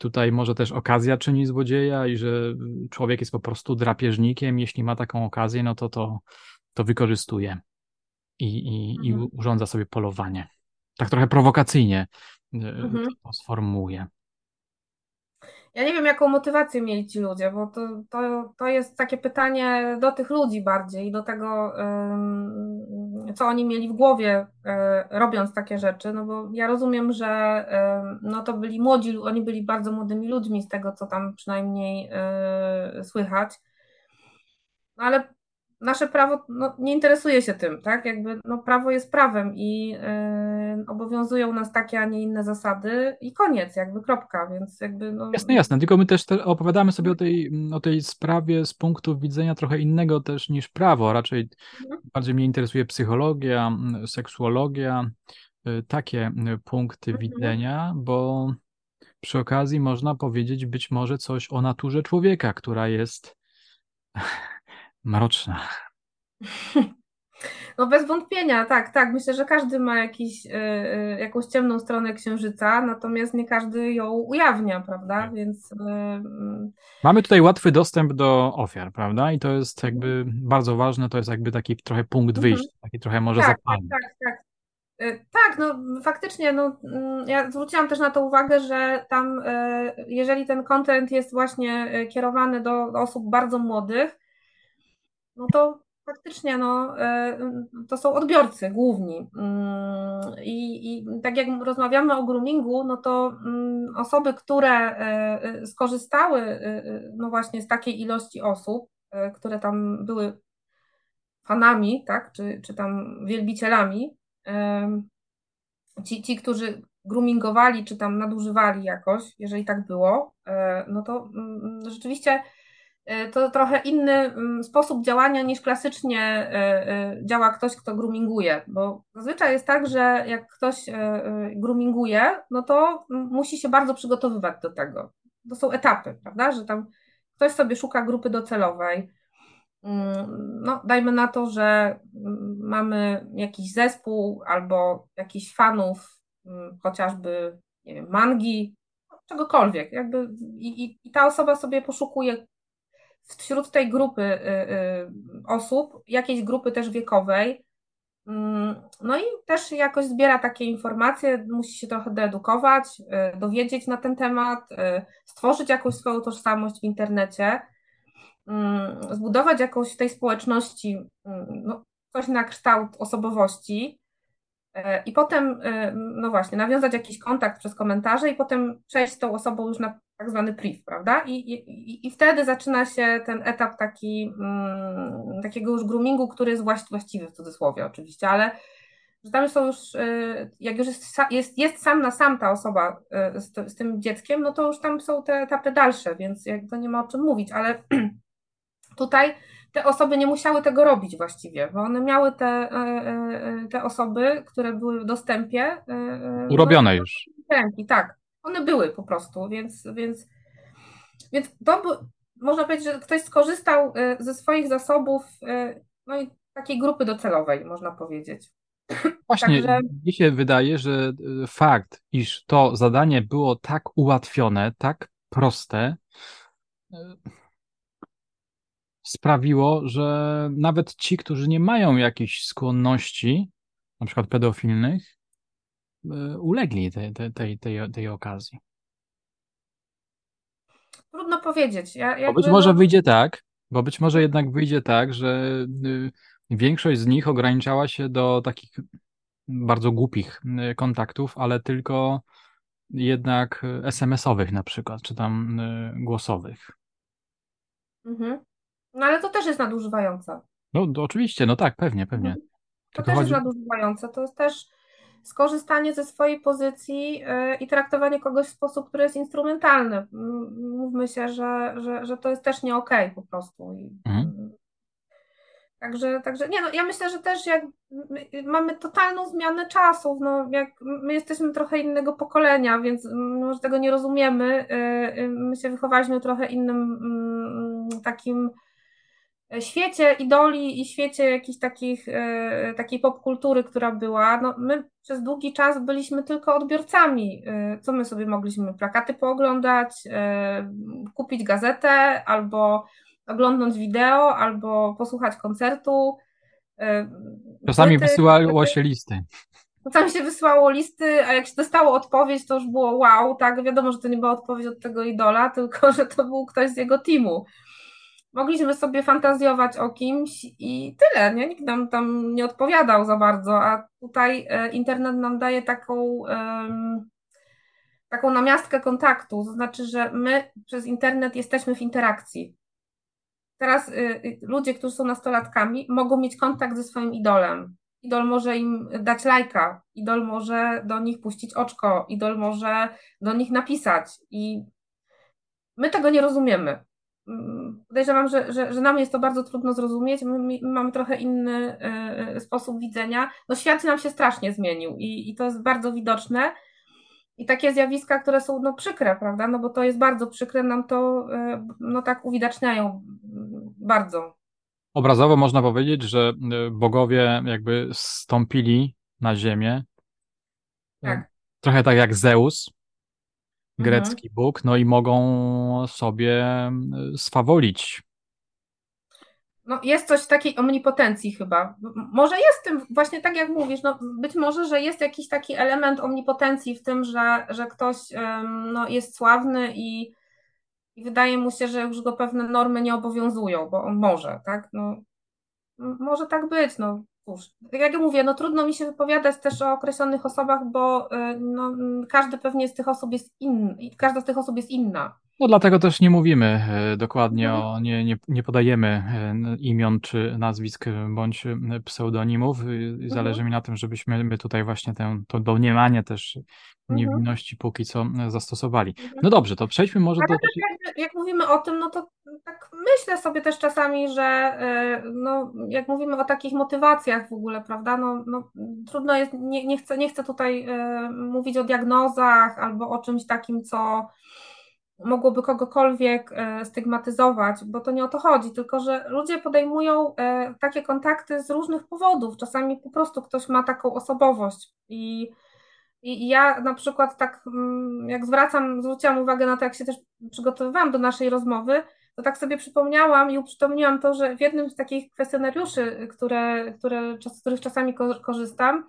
Tutaj może też okazja czyni złodzieja i że człowiek jest po prostu drapieżnikiem. Jeśli ma taką okazję, no to to, to wykorzystuje i, i, mhm. i urządza sobie polowanie. tak trochę prowokacyjnie mhm. to sformułuję. Ja nie wiem, jaką motywację mieli ci ludzie, bo to, to, to jest takie pytanie do tych ludzi bardziej, do tego, co oni mieli w głowie, e, robiąc takie rzeczy. No bo ja rozumiem, że no to byli młodzi, oni byli bardzo młodymi ludźmi, z tego co tam przynajmniej e, słychać. Ale nasze prawo no, nie interesuje się tym, tak? Jakby no, prawo jest prawem i yy, obowiązują nas takie, a nie inne zasady i koniec, jakby kropka, więc jakby no... Jasne, jasne, tylko my też te opowiadamy sobie o tej, o tej sprawie z punktu widzenia trochę innego też niż prawo, raczej mhm. bardziej mnie interesuje psychologia, seksuologia, yy, takie y, punkty mhm. widzenia, bo przy okazji można powiedzieć być może coś o naturze człowieka, która jest mroczna. <laughs> No bez wątpienia, tak, tak. Myślę, że każdy ma jakiś, y, jakąś ciemną stronę księżyca, natomiast nie każdy ją ujawnia, prawda? Tak. Więc. Y, Mamy tutaj łatwy dostęp do ofiar, prawda? I to jest jakby bardzo ważne, to jest jakby taki trochę punkt mhm. wyjścia, taki trochę może tak, zapalny. Tak, tak, tak. Tak, no faktycznie, no, mm, ja zwróciłam też na to uwagę, że tam, jeżeli ten content jest właśnie kierowany do osób bardzo młodych, no to faktycznie no, e, to są odbiorcy główni. Mm, I, I, tak jak rozmawiamy o groomingu, no to mm, osoby, które e, e, skorzystały no właśnie z takiej ilości osób, które tam były fanami, tak, czy, czy tam wielbicielami, ci, ci, którzy groomingowali, czy tam nadużywali jakoś, jeżeli tak było, no to mm, rzeczywiście to trochę inny mm, sposób działania niż klasycznie e, e, działa ktoś, kto groominguje, bo zazwyczaj jest tak, że jak ktoś groominguje, no to musi się bardzo przygotowywać do tego. To są etapy, prawda, że tam ktoś sobie szuka grupy docelowej, mm, no, dajmy na to, że mm, mamy jakiś zespół albo jakichś fanów, chociażby wiem, mangi, czegokolwiek, jakby i, i ta osoba sobie poszukuje wśród tej grupy y, y, osób, jakiejś grupy też wiekowej, mm, no i też jakoś zbiera takie informacje, musi się trochę doedukować, y, dowiedzieć na ten temat, stworzyć jakąś swoją tożsamość w internecie, mm, zbudować jakąś w tej społeczności mm, no, coś na kształt osobowości. I potem, no właśnie, nawiązać jakiś kontakt przez komentarze i potem przejść z tą osobą już na tak zwany priv, prawda? I, i, I wtedy zaczyna się ten etap taki, mm, takiego już groomingu, który jest właściwy w cudzysłowie oczywiście, ale że tam są już, y, jak już jest, jest, jest sam na sam ta osoba y, z, z, tym dzieckiem, no to już tam są te etapy dalsze, więc jakby nie ma o czym mówić, ale <clears throat> tutaj te osoby nie musiały tego robić właściwie, bo one miały te, y, te osoby, które były w dostępie. Urobione już. Ręki, tak one były po prostu, więc, więc, więc to można powiedzieć, że ktoś skorzystał y, ze swoich zasobów, y, no i takiej grupy docelowej, można powiedzieć. <clears throat> Właśnie, Także... mi się wydaje, że y, fakt, iż to zadanie było tak ułatwione, tak proste, sprawiło, że nawet ci, którzy nie mają jakichś skłonności, na przykład pedofilnych, ulegli tej, tej, tej, tej okazji? Trudno powiedzieć. Ja. Bo być może wyjdzie tak, bo być może jednak wyjdzie tak, że y, większość z nich ograniczała się do takich bardzo głupich y, kontaktów, ale tylko jednak SMS-owych na przykład, czy tam y, głosowych. Mhm. No ale to też jest nadużywające. No oczywiście, no tak, pewnie, pewnie. Mhm. To Tylko też chodzi... jest nadużywające. To jest też skorzystanie ze swojej pozycji y, i traktowanie kogoś w sposób, który jest instrumentalny. Mówmy się, że, że, że to jest też nie okej okay po prostu. Mhm. Także, także nie, no ja myślę, że też jak mamy totalną zmianę czasów, no jak my jesteśmy trochę innego pokolenia, więc może tego nie rozumiemy. Y, y, my się wychowaliśmy trochę innym takim świecie idoli i świecie jakiejś takich, e, takiej popkultury, która była, no my przez długi czas byliśmy tylko odbiorcami. E, co my sobie mogliśmy? Plakaty pooglądać, e, kupić gazetę, albo oglądnąć wideo, albo posłuchać koncertu. Czasami wysyłało się listy. Czasami się wysyłało listy, a jak się dostało odpowiedź, to już było wow, tak, wiadomo, że to nie była odpowiedź od tego idola, tylko <laughs> że to był ktoś z jego teamu. Mogliśmy sobie fantazjować o kimś i tyle, nie? Nikt nam tam nie odpowiadał za bardzo, a tutaj e, internet nam daje taką, taką namiastkę kontaktu, to znaczy, że my przez internet jesteśmy w interakcji. Teraz y, y, ludzie, którzy są nastolatkami, mogą mieć kontakt ze swoim idolem. Idol może im dać lajka, idol może do nich puścić oczko, idol może do nich napisać i my tego nie rozumiemy. Podejrzewam, że, że, że nam jest to bardzo trudno zrozumieć. My, my mamy trochę inny y, sposób widzenia. No świat nam się strasznie zmienił i, i to jest bardzo widoczne. I takie zjawiska, które są no, przykre, prawda? No bo to jest bardzo przykre, nam to no, tak uwidaczniają bardzo. Obrazowo można powiedzieć, że y, bogowie jakby stąpili na ziemię. Tak. Trochę tak jak Zeus, grecki mhm. bóg, no i mogą sobie y, swawolić. No jest coś takiej omnipotencji chyba. Może jest tym, właśnie tak jak mówisz, no być może, że jest jakiś taki element omnipotencji w tym, że, że ktoś no, jest sławny i i wydaje mu się, że już go pewne normy nie obowiązują, bo on może, tak? No, może tak być, no cóż. Tak jak mówię, no trudno mi się wypowiadać też o określonych osobach, bo y, no, każdy pewnie z tych osób jest inny, każda z tych osób jest inna. No dlatego też nie mówimy e, dokładnie mhm. o, nie, nie, nie podajemy e, imion czy nazwisk bądź pseudonimów. Mhm. Zależy mi na tym, żebyśmy my tutaj właśnie tę, to domniemanie też mhm. Niewinności póki co zastosowali. No dobrze, to przejdźmy może do... Jak, jak mówimy o tym, no to tak myślę sobie też czasami, że e, no, jak mówimy o takich motywacjach w ogóle, prawda, no, no trudno jest, nie, nie, chcę, nie chcę tutaj mówić o diagnozach albo o czymś takim, co mogłoby kogokolwiek e, stygmatyzować, bo to nie o to chodzi, tylko że ludzie podejmują e, takie kontakty z różnych powodów. Czasami po prostu ktoś ma taką osobowość i, i ja na przykład tak, mm, jak zwracam, zwróciłam uwagę na to, jak się też przygotowywałam do naszej rozmowy, to tak sobie przypomniałam i uprzytomniłam to, że w jednym z takich kwestionariuszy, które, które, z których czasami korzystam,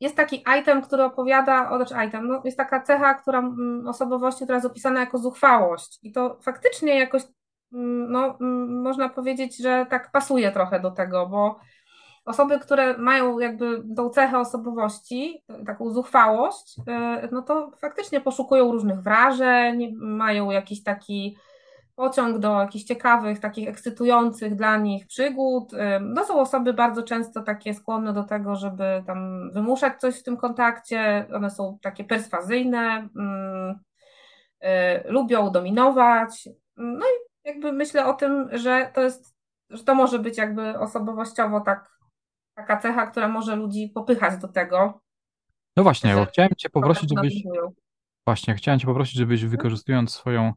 jest taki item, który opowiada, o, znaczy item, no, jest taka cecha, która mm, osobowości, która jest opisana jako zuchwałość. I to faktycznie jakoś, mm, no, można powiedzieć, że tak pasuje trochę do tego, bo osoby, które mają jakby tą cechę osobowości, taką zuchwałość, y, no to faktycznie poszukują różnych wrażeń, mają jakiś taki pociąg do jakichś ciekawych, takich ekscytujących dla nich przygód. No są osoby bardzo często takie skłonne do tego, żeby tam wymuszać coś w tym kontakcie. One są takie perswazyjne, mm, y, lubią dominować. No i jakby myślę o tym, że to jest, że to może być jakby osobowościowo tak, taka cecha, która może ludzi popychać do tego. No właśnie, bo chciałem Cię poprosić, żebyś. Właśnie, chciałem Cię poprosić, żebyś wykorzystując swoją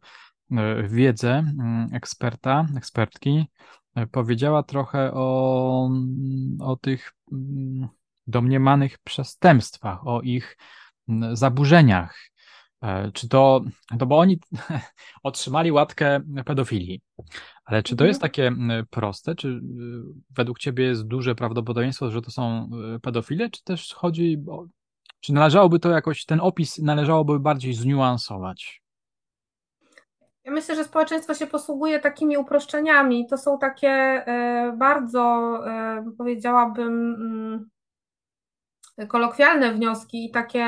E, wiedzę mm, eksperta, ekspertki, e, powiedziała trochę o, mm, o tych mm, domniemanych przestępstwach, o ich zaburzeniach. E, czy to, to bo oni <laughs> otrzymali łatkę pedofilii, ale czy to jest mhm. takie proste? Czy według Ciebie jest duże prawdopodobieństwo, że to są pedofile, czy też chodzi o, czy należałoby to jakoś, ten opis należałoby bardziej zniuansować? Ja myślę, że społeczeństwo się posługuje takimi uproszczeniami. To są takie e, bardzo, e, powiedziałabym, mm, kolokwialne wnioski i takie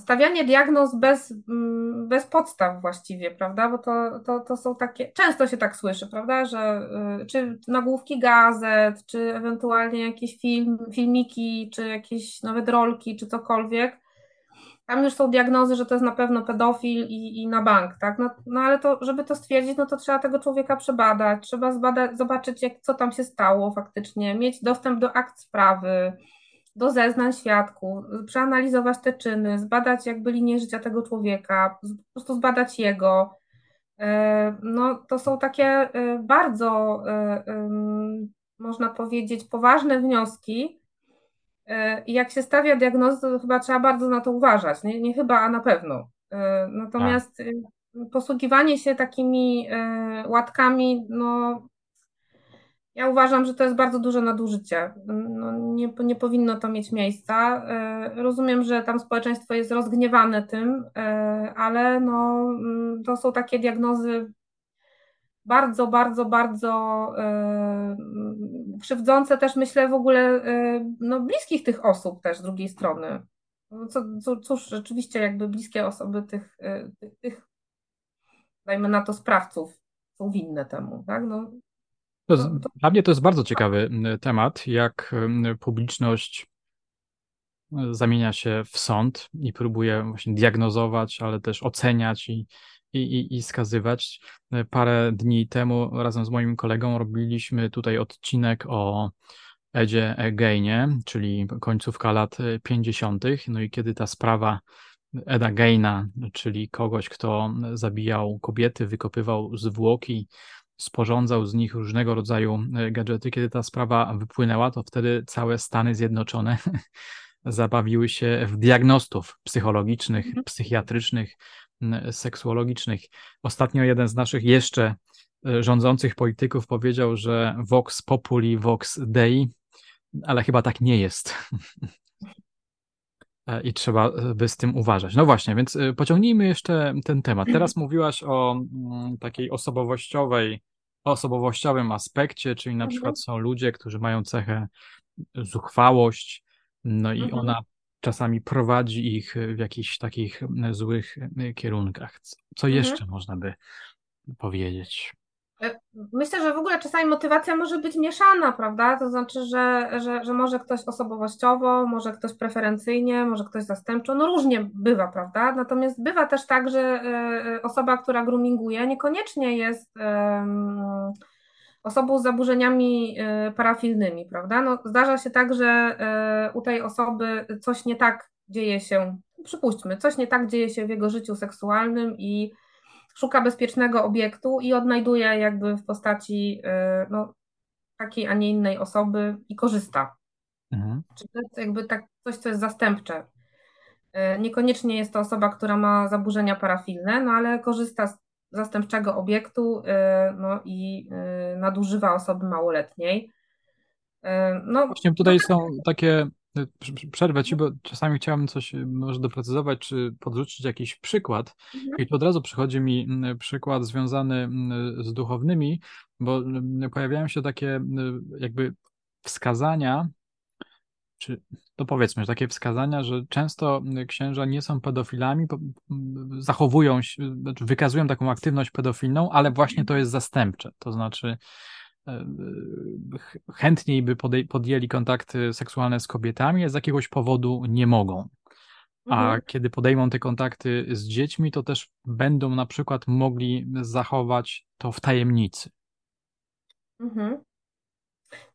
stawianie diagnoz bez, mm, bez podstaw właściwie, prawda? Bo to, to, to są takie, często się tak słyszy, prawda, że czy nagłówki gazet, czy ewentualnie jakieś film, filmiki, czy jakieś nawet rolki, czy cokolwiek. Tam już są diagnozy, że to jest na pewno pedofil i, i na bank, tak? No, no ale to, żeby to stwierdzić, no to trzeba tego człowieka przebadać, trzeba zbadać, zobaczyć, jak, co tam się stało faktycznie, mieć dostęp do akt sprawy, do zeznań świadków, przeanalizować te czyny, zbadać jakby linię życia tego człowieka, po prostu zbadać jego. E, no to są takie e, bardzo, e, można powiedzieć, poważne wnioski, I jak się stawia diagnozę, to chyba trzeba bardzo na to uważać. Nie, nie chyba, a na pewno. Natomiast tak. posługiwanie się takimi łatkami, no Ja uważam, że to jest bardzo duże nadużycie. No, nie, nie powinno to mieć miejsca. E, rozumiem, że tam społeczeństwo jest rozgniewane tym, e, ale no, mm, to są takie diagnozy bardzo, bardzo, bardzo e, krzywdzące też myślę w ogóle no, bliskich tych osób też z drugiej strony. No, co, co, cóż, rzeczywiście jakby bliskie osoby tych, tych, dajmy na to, sprawców są winne temu, tak? No, Dla mnie to jest bardzo ciekawy temat, jak publiczność e, zamienia się w sąd i próbuje właśnie diagnozować, ale też oceniać i, i, i skazywać. E, parę dni temu razem z moim kolegą robiliśmy tutaj odcinek o Edzie Gainie, czyli końcówka lat 50. No i kiedy ta sprawa Eda Gaina, czyli kogoś, kto zabijał kobiety, wykopywał zwłoki, sporządzał z nich różnego rodzaju e, gadżety. Kiedy ta sprawa wypłynęła, to wtedy całe Stany Zjednoczone <laughs> zabawiły się w diagnostów psychologicznych, mhm. psychiatrycznych, seksuologicznych. Ostatnio jeden z naszych jeszcze e, rządzących polityków powiedział, że vox populi, vox dei, ale chyba tak nie jest. <laughs> E, I trzeba by z tym uważać. No właśnie, więc pociągnijmy jeszcze ten temat. Teraz mówiłaś o takiej osobowościowej osobowościowym aspekcie, czyli na mhm. przykład są ludzie, którzy mają cechę zuchwałość, no i mhm. ona czasami prowadzi ich w jakichś takich złych kierunkach. Co mhm. jeszcze można by powiedzieć? E, myślę, że w ogóle czasami motywacja może być mieszana, prawda? To znaczy, że, że, że może ktoś osobowościowo, może ktoś preferencyjnie, może ktoś zastępczo, no różnie bywa, prawda? Natomiast bywa też tak, że e, osoba, która groominguje, niekoniecznie jest osobą z zaburzeniami e, parafilnymi, prawda? No, zdarza się tak, że u tej osoby coś nie tak dzieje się, przypuśćmy, coś nie tak dzieje się w jego życiu seksualnym i szuka bezpiecznego obiektu i odnajduje jakby w postaci y, no, takiej, a nie innej osoby i korzysta. Mhm. Czyli to jest jakby tak coś, co jest zastępcze. Y, niekoniecznie jest to osoba, która ma zaburzenia parafilne, no ale korzysta z zastępczego obiektu y, no i nadużywa osoby małoletniej. No, Właśnie tutaj są takie Przerwę ci, bo czasami chciałbym coś y, może doprecyzować, czy podrzucić jakiś przykład. Mhm. I tu od razu przychodzi mi mm, przykład związany mm, z duchownymi, bo mm, pojawiają się takie jakby wskazania, czy to powiedzmy, że takie wskazania, że często księża nie są pedofilami, zachowują się, znaczy wykazują taką aktywność pedofilną, ale właśnie to jest zastępcze. To znaczy, chętniej by podjęli kontakty seksualne z kobietami, a z jakiegoś powodu nie mogą. A mhm. kiedy podejmą te kontakty z dziećmi, to też będą na przykład mogli zachować to w tajemnicy. Mhm.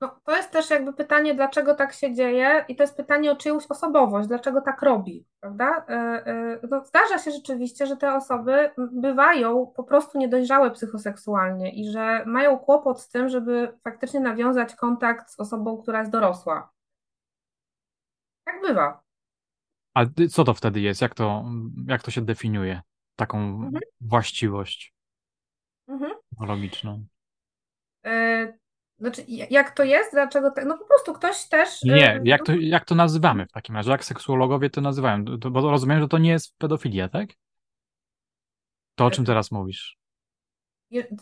No, to jest też jakby pytanie, dlaczego tak się dzieje, i to jest pytanie o czyjąś osobowość, dlaczego tak robi, prawda? E, e, no, zdarza się rzeczywiście, że te osoby bywają po prostu niedojrzałe psychoseksualnie i że mają kłopot z tym, żeby faktycznie nawiązać kontakt z osobą, która jest dorosła. Tak bywa. A co to wtedy jest? Jak to, jak to się definiuje? Taką mhm. właściwość mhm. logiczną? E, znaczy, jak to jest? Dlaczego tak? No po prostu ktoś też. Nie, jak to, jak to nazywamy w takim razie? Jak seksuologowie to nazywają? To, bo rozumiem, że to nie jest pedofilia, tak? To, o czym teraz mówisz.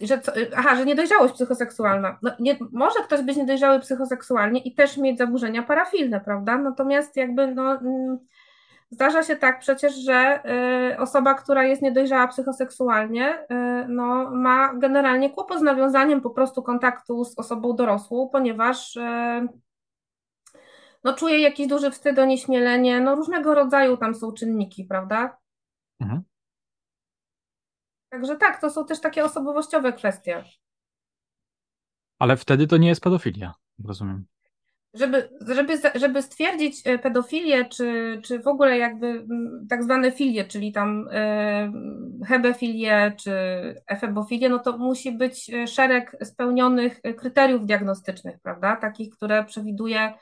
Że co, aha, że niedojrzałość psychoseksualna. No, nie, może ktoś być niedojrzały psychoseksualnie i też mieć zaburzenia parafilne, prawda? Natomiast jakby no, mm, Zdarza się tak przecież, że y, osoba, która jest niedojrzała psychoseksualnie, y, no, ma generalnie kłopot z nawiązaniem po prostu kontaktu z osobą dorosłą, ponieważ y, no, czuje jakiś duży wstyd, onieśmielenie, no różnego rodzaju tam są czynniki, prawda? Mhm. Także tak, to są też takie osobowościowe kwestie. Ale wtedy to nie jest pedofilia, rozumiem żeby, żeby, żeby stwierdzić e, pedofilię, czy, czy w ogóle jakby tak zwane filie, czyli tam e, hebefilię, czy efebofilię, no to musi być e, szereg spełnionych kryteriów diagnostycznych, prawda? Takich, które przewiduje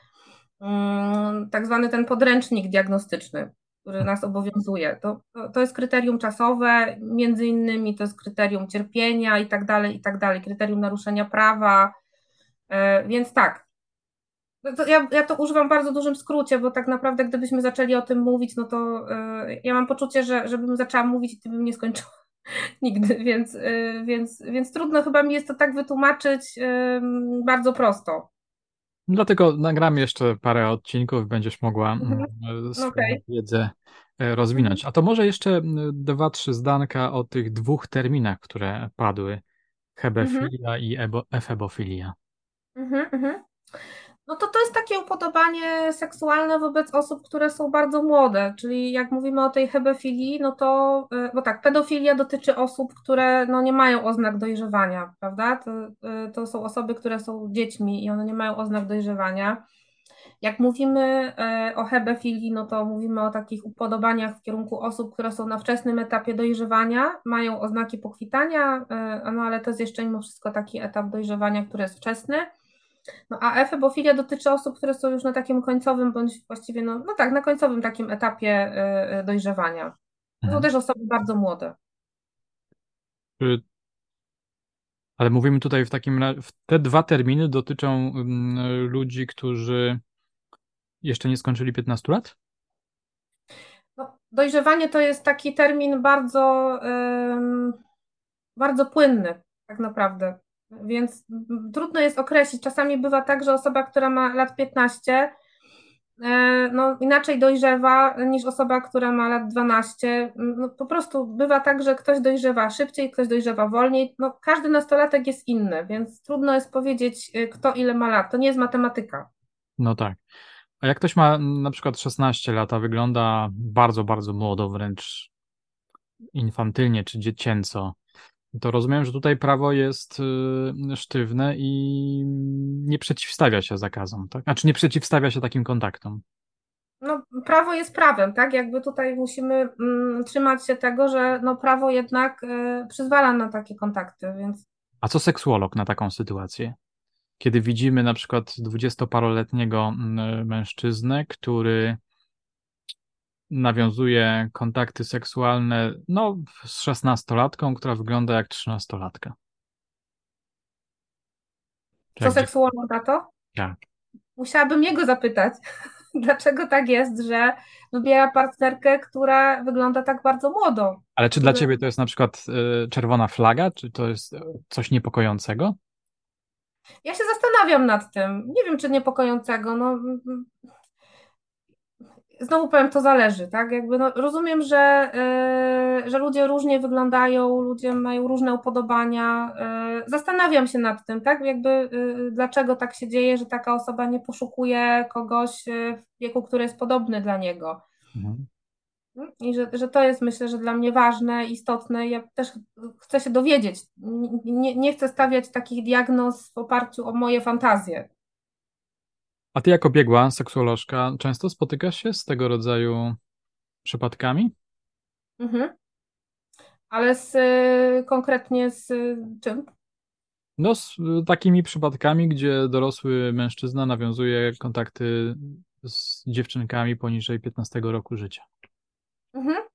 mm, tak zwany ten podręcznik diagnostyczny, który nas obowiązuje. To, to jest kryterium czasowe, między innymi to jest kryterium cierpienia i tak dalej, i tak dalej, kryterium naruszenia prawa, Więc tak, ja, ja to używam w bardzo dużym skrócie, bo tak naprawdę gdybyśmy zaczęli o tym mówić, no to y, ja mam poczucie, że żebym zaczęła mówić, to bym nie skończyła <laughs> nigdy, więc, y, więc, więc trudno chyba mi jest to tak wytłumaczyć y, bardzo prosto. Dlatego nagram jeszcze parę odcinków, będziesz mogła mhm. swoją okay. wiedzę rozwinąć. A to może jeszcze dwa, trzy zdanka o tych dwóch terminach, które padły. Hebefilia mhm. i efebofilia. Mhm, mhm. No to to jest takie upodobanie seksualne wobec osób, które są bardzo młode, czyli jak mówimy o tej hebefilii, no to, e, bo tak, pedofilia dotyczy osób, które no nie mają oznak dojrzewania, prawda? To, e, to są osoby, które są dziećmi i one nie mają oznak dojrzewania. Jak mówimy e, o hebefilii, no to mówimy o takich upodobaniach w kierunku osób, które są na wczesnym etapie dojrzewania, mają oznaki pokwitania, no ale to jest jeszcze mimo wszystko taki etap dojrzewania, który jest wczesny. No a efebofilia dotyczy osób, które są już na takim końcowym, bądź właściwie, no, no tak, na końcowym takim etapie y, y, dojrzewania. To mhm. są też osoby bardzo młode. Ale mówimy tutaj w takim razie, te dwa terminy dotyczą ludzi, którzy jeszcze nie skończyli 15 lat? No, dojrzewanie to jest taki termin bardzo, bardzo płynny, tak naprawdę. Więc trudno jest określić. Czasami bywa tak, że osoba, która ma lat 15, e, no, inaczej dojrzewa niż osoba, która ma lat 12. No, po prostu bywa tak, że ktoś dojrzewa szybciej, ktoś dojrzewa wolniej. No, każdy nastolatek jest inny, więc trudno jest powiedzieć, e, kto ile ma lat. To nie jest matematyka. No tak. A jak ktoś ma na przykład 16 lat, a wygląda bardzo, bardzo młodo, wręcz infantylnie czy dziecięco, to rozumiem, że tutaj prawo jest y, sztywne i nie przeciwstawia się zakazom, tak? Znaczy nie przeciwstawia się takim kontaktom. No, prawo jest prawem, tak? Jakby tutaj musimy mm, trzymać się tego, że no, prawo jednak y, przyzwala na takie kontakty, więc. A co seksuolog na taką sytuację? Kiedy widzimy na przykład dwudziestoparoletniego mm, mężczyznę, który nawiązuje kontakty seksualne no, z szesnastolatką, która wygląda jak trzynastolatka. Co seksualną tato? Tak. Musiałabym jego zapytać, <laughs> dlaczego tak jest, że wybiera partnerkę, która wygląda tak bardzo młodo. Ale czy dla ciebie to jest na przykład y, czerwona flaga, czy to jest coś niepokojącego? Ja się zastanawiam nad tym. Nie wiem, czy niepokojącego. No, znowu powiem, to zależy, tak? Jakby no, rozumiem, że, yy, że ludzie różnie wyglądają, ludzie mają różne upodobania. Yy, zastanawiam się nad tym, tak? Jakby yy, dlaczego tak się dzieje, że taka osoba nie poszukuje kogoś w wieku, który jest podobny dla niego. Mhm. I że, że to jest myślę, że dla mnie ważne, istotne. Ja też chcę się dowiedzieć. Nie, nie chcę stawiać takich diagnoz w oparciu o moje fantazje. A ty jako biegła seksuolożka często spotykasz się z tego rodzaju przypadkami? Mhm. Ale z, y, konkretnie z czym? No, z takimi przypadkami, gdzie dorosły mężczyzna nawiązuje kontakty z dziewczynkami poniżej 15 roku życia. Mhm.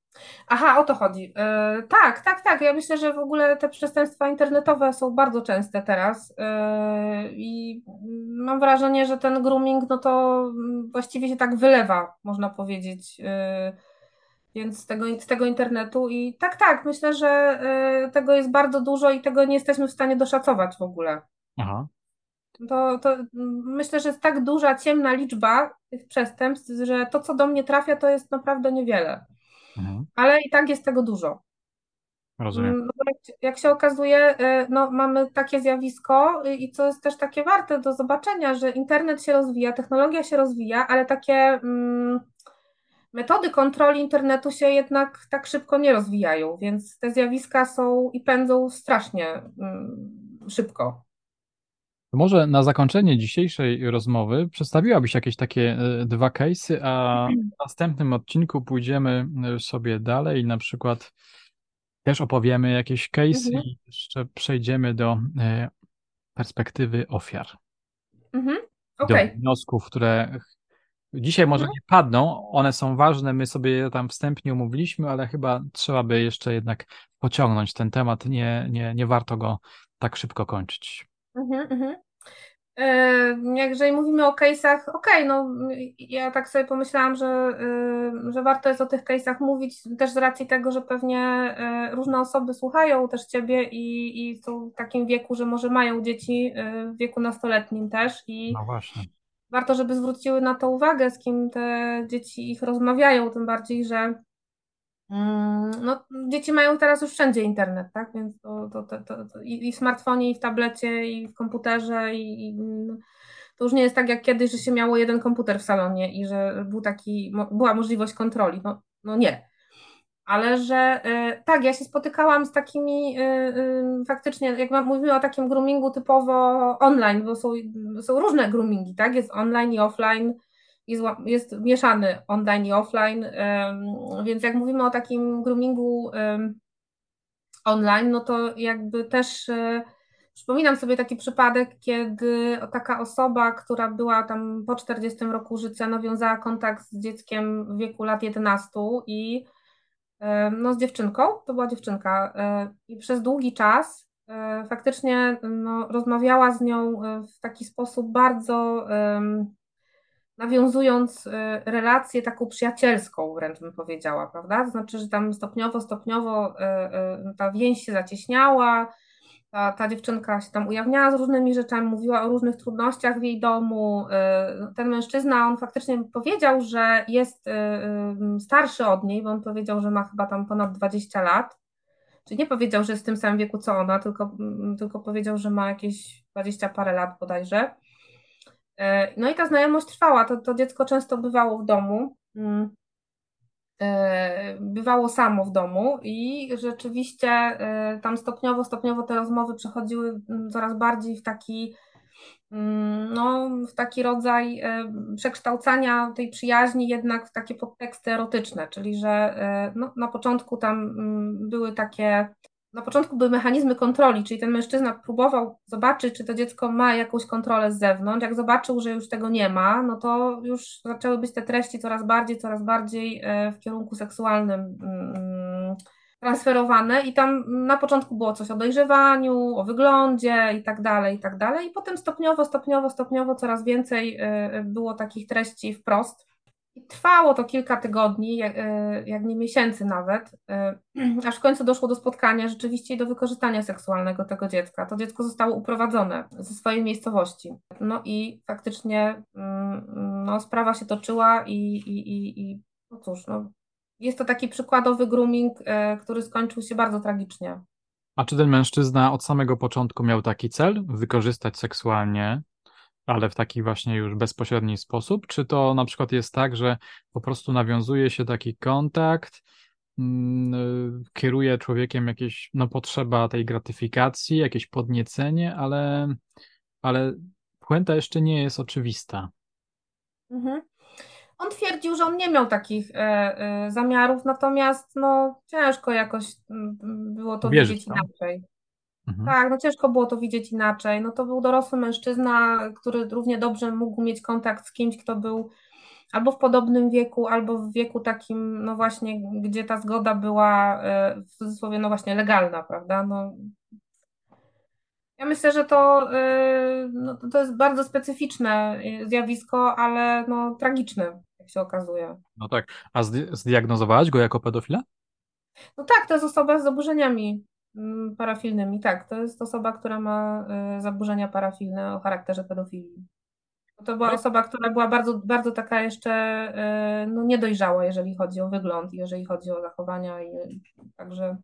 Aha, o to chodzi. Yy, tak, tak, tak. Ja myślę, że w ogóle te przestępstwa internetowe są bardzo częste teraz yy, i mam wrażenie, że ten grooming, no to właściwie się tak wylewa, można powiedzieć. Yy, więc z tego, z tego internetu i tak, tak, myślę, że tego jest bardzo dużo i tego nie jesteśmy w stanie doszacować w ogóle. Aha. To, to myślę, że jest tak duża, ciemna liczba tych przestępstw, że to, co do mnie trafia, to jest naprawdę niewiele. Mhm. Ale i tak jest tego dużo. Rozumiem. Mm, no jak, się okazuje, y, no, mamy takie zjawisko i co jest też takie warte do zobaczenia, że internet się rozwija, technologia się rozwija, ale takie mm, metody kontroli internetu się jednak tak szybko nie rozwijają, więc te zjawiska są i pędzą strasznie mm, szybko. Może na zakończenie dzisiejszej rozmowy przedstawiłabyś jakieś takie e, dwa case'y, a w następnym odcinku pójdziemy e, sobie dalej, na przykład też opowiemy jakieś case mhm. i jeszcze przejdziemy do e, perspektywy ofiar. Mhm. Okay. Do wniosków, które dzisiaj może mhm. nie padną, one są ważne, my sobie je tam wstępnie umówiliśmy, ale chyba trzeba by jeszcze jednak pociągnąć ten temat, nie, nie, nie warto go tak szybko kończyć. Mhm, mhm. Jeżeli mówimy o case'ach, okej, okay, no ja tak sobie pomyślałam, że, że warto jest o tych case'ach mówić też z racji tego, że pewnie różne osoby słuchają też Ciebie i, i są w takim wieku, że może mają dzieci w wieku nastoletnim też i no właśnie. warto, żeby zwróciły na to uwagę, z kim te dzieci ich rozmawiają, tym bardziej, że no, dzieci mają teraz już wszędzie internet, tak? Więc to, to, to, to i, w smartfonie, i w tablecie, i w komputerze, i, i, no, to już nie jest tak jak kiedyś, że się miało jeden komputer w salonie i że był taki, była możliwość kontroli. No, no nie. Ale że y, tak, ja się spotykałam z takimi y, y, faktycznie, jak mówimy o takim groomingu typowo online, bo są, są różne groomingi, tak? Jest online i offline jest, jest mieszany online i offline, więc jak mówimy o takim groomingu online, no to jakby też e, przypominam sobie taki przypadek, kiedy taka osoba, która była tam po 40 roku życia, nawiązała kontakt z dzieckiem w wieku lat 11 i no z dziewczynką, to była dziewczynka e, i przez długi czas e, faktycznie no, rozmawiała z nią w taki sposób bardzo nawiązując y, relację taką przyjacielską, wręcz bym powiedziała, prawda? To znaczy, że tam stopniowo, stopniowo y, y, ta więź się zacieśniała, ta, ta dziewczynka się tam ujawniała z różnymi rzeczami, mówiła o różnych trudnościach w jej domu. Ten mężczyzna, on faktycznie powiedział, że jest starszy od niej, bo on powiedział, że ma chyba tam ponad 20 lat. Czyli nie powiedział, że jest w tym samym wieku co ona, tylko, mm, tylko powiedział, że ma jakieś 20 parę lat bodajże. E, no i ta znajomość trwała. To, to dziecko często bywało w domu. Mm. E, bywało samo w domu i rzeczywiście e, tam stopniowo, stopniowo te rozmowy przechodziły mm, coraz bardziej w taki, mm, no, w taki rodzaj przekształcania tej przyjaźni jednak w takie podteksty erotyczne, czyli że no, na początku tam były takie na początku były mechanizmy kontroli, czyli ten mężczyzna próbował zobaczyć, czy to dziecko ma jakąś kontrolę z zewnątrz. Jak zobaczył, że już tego nie ma, no to już zaczęły być te treści coraz bardziej, coraz bardziej e, w kierunku seksualnym mm, transferowane i tam na początku było coś o dojrzewaniu, o wyglądzie i tak dalej, i tak dalej. I potem stopniowo, stopniowo, stopniowo coraz więcej e, było takich treści wprost Trwało to kilka tygodni, jak, e, nie miesięcy nawet, e, aż w końcu doszło do spotkania rzeczywiście i do wykorzystania seksualnego tego dziecka. To dziecko zostało uprowadzone ze swojej miejscowości. No i faktycznie mm, no, sprawa się toczyła i, i, i, i no cóż, no, jest to taki przykładowy grooming, e, który skończył się bardzo tragicznie. A czy ten mężczyzna od samego początku miał taki cel, wykorzystać seksualnie ale w taki właśnie już bezpośredni sposób? Czy to na przykład jest tak, że po prostu nawiązuje się taki kontakt, mm, kieruje człowiekiem jakieś, no potrzeba tej gratyfikacji, jakieś podniecenie, ale, ale puenta jeszcze nie jest oczywista. Mhm. On twierdził, że on nie miał takich e, e, zamiarów, natomiast no, ciężko jakoś m, było to Wierzyć widzieć inaczej. Mhm. Tak, no ciężko było to widzieć inaczej. No to był dorosły mężczyzna, który równie dobrze mógł mieć kontakt z kimś, kto był albo w podobnym wieku, albo w wieku takim, no właśnie, gdzie ta zgoda była e, w cudzysłowie, no właśnie legalna, prawda? No, ja myślę, że to, e, no, to jest bardzo specyficzne zjawisko, ale no, tragiczne, jak się okazuje. No tak. A zdiagnozowałaś go jako pedofila? No tak, to jest osoba z zaburzeniami parafilnymi, tak. To jest osoba, która ma y, zaburzenia parafilne o charakterze pedofilii. To była osoba, która była bardzo, bardzo taka jeszcze y, no, niedojrzała, jeżeli chodzi o wygląd, jeżeli chodzi o zachowania. I, także,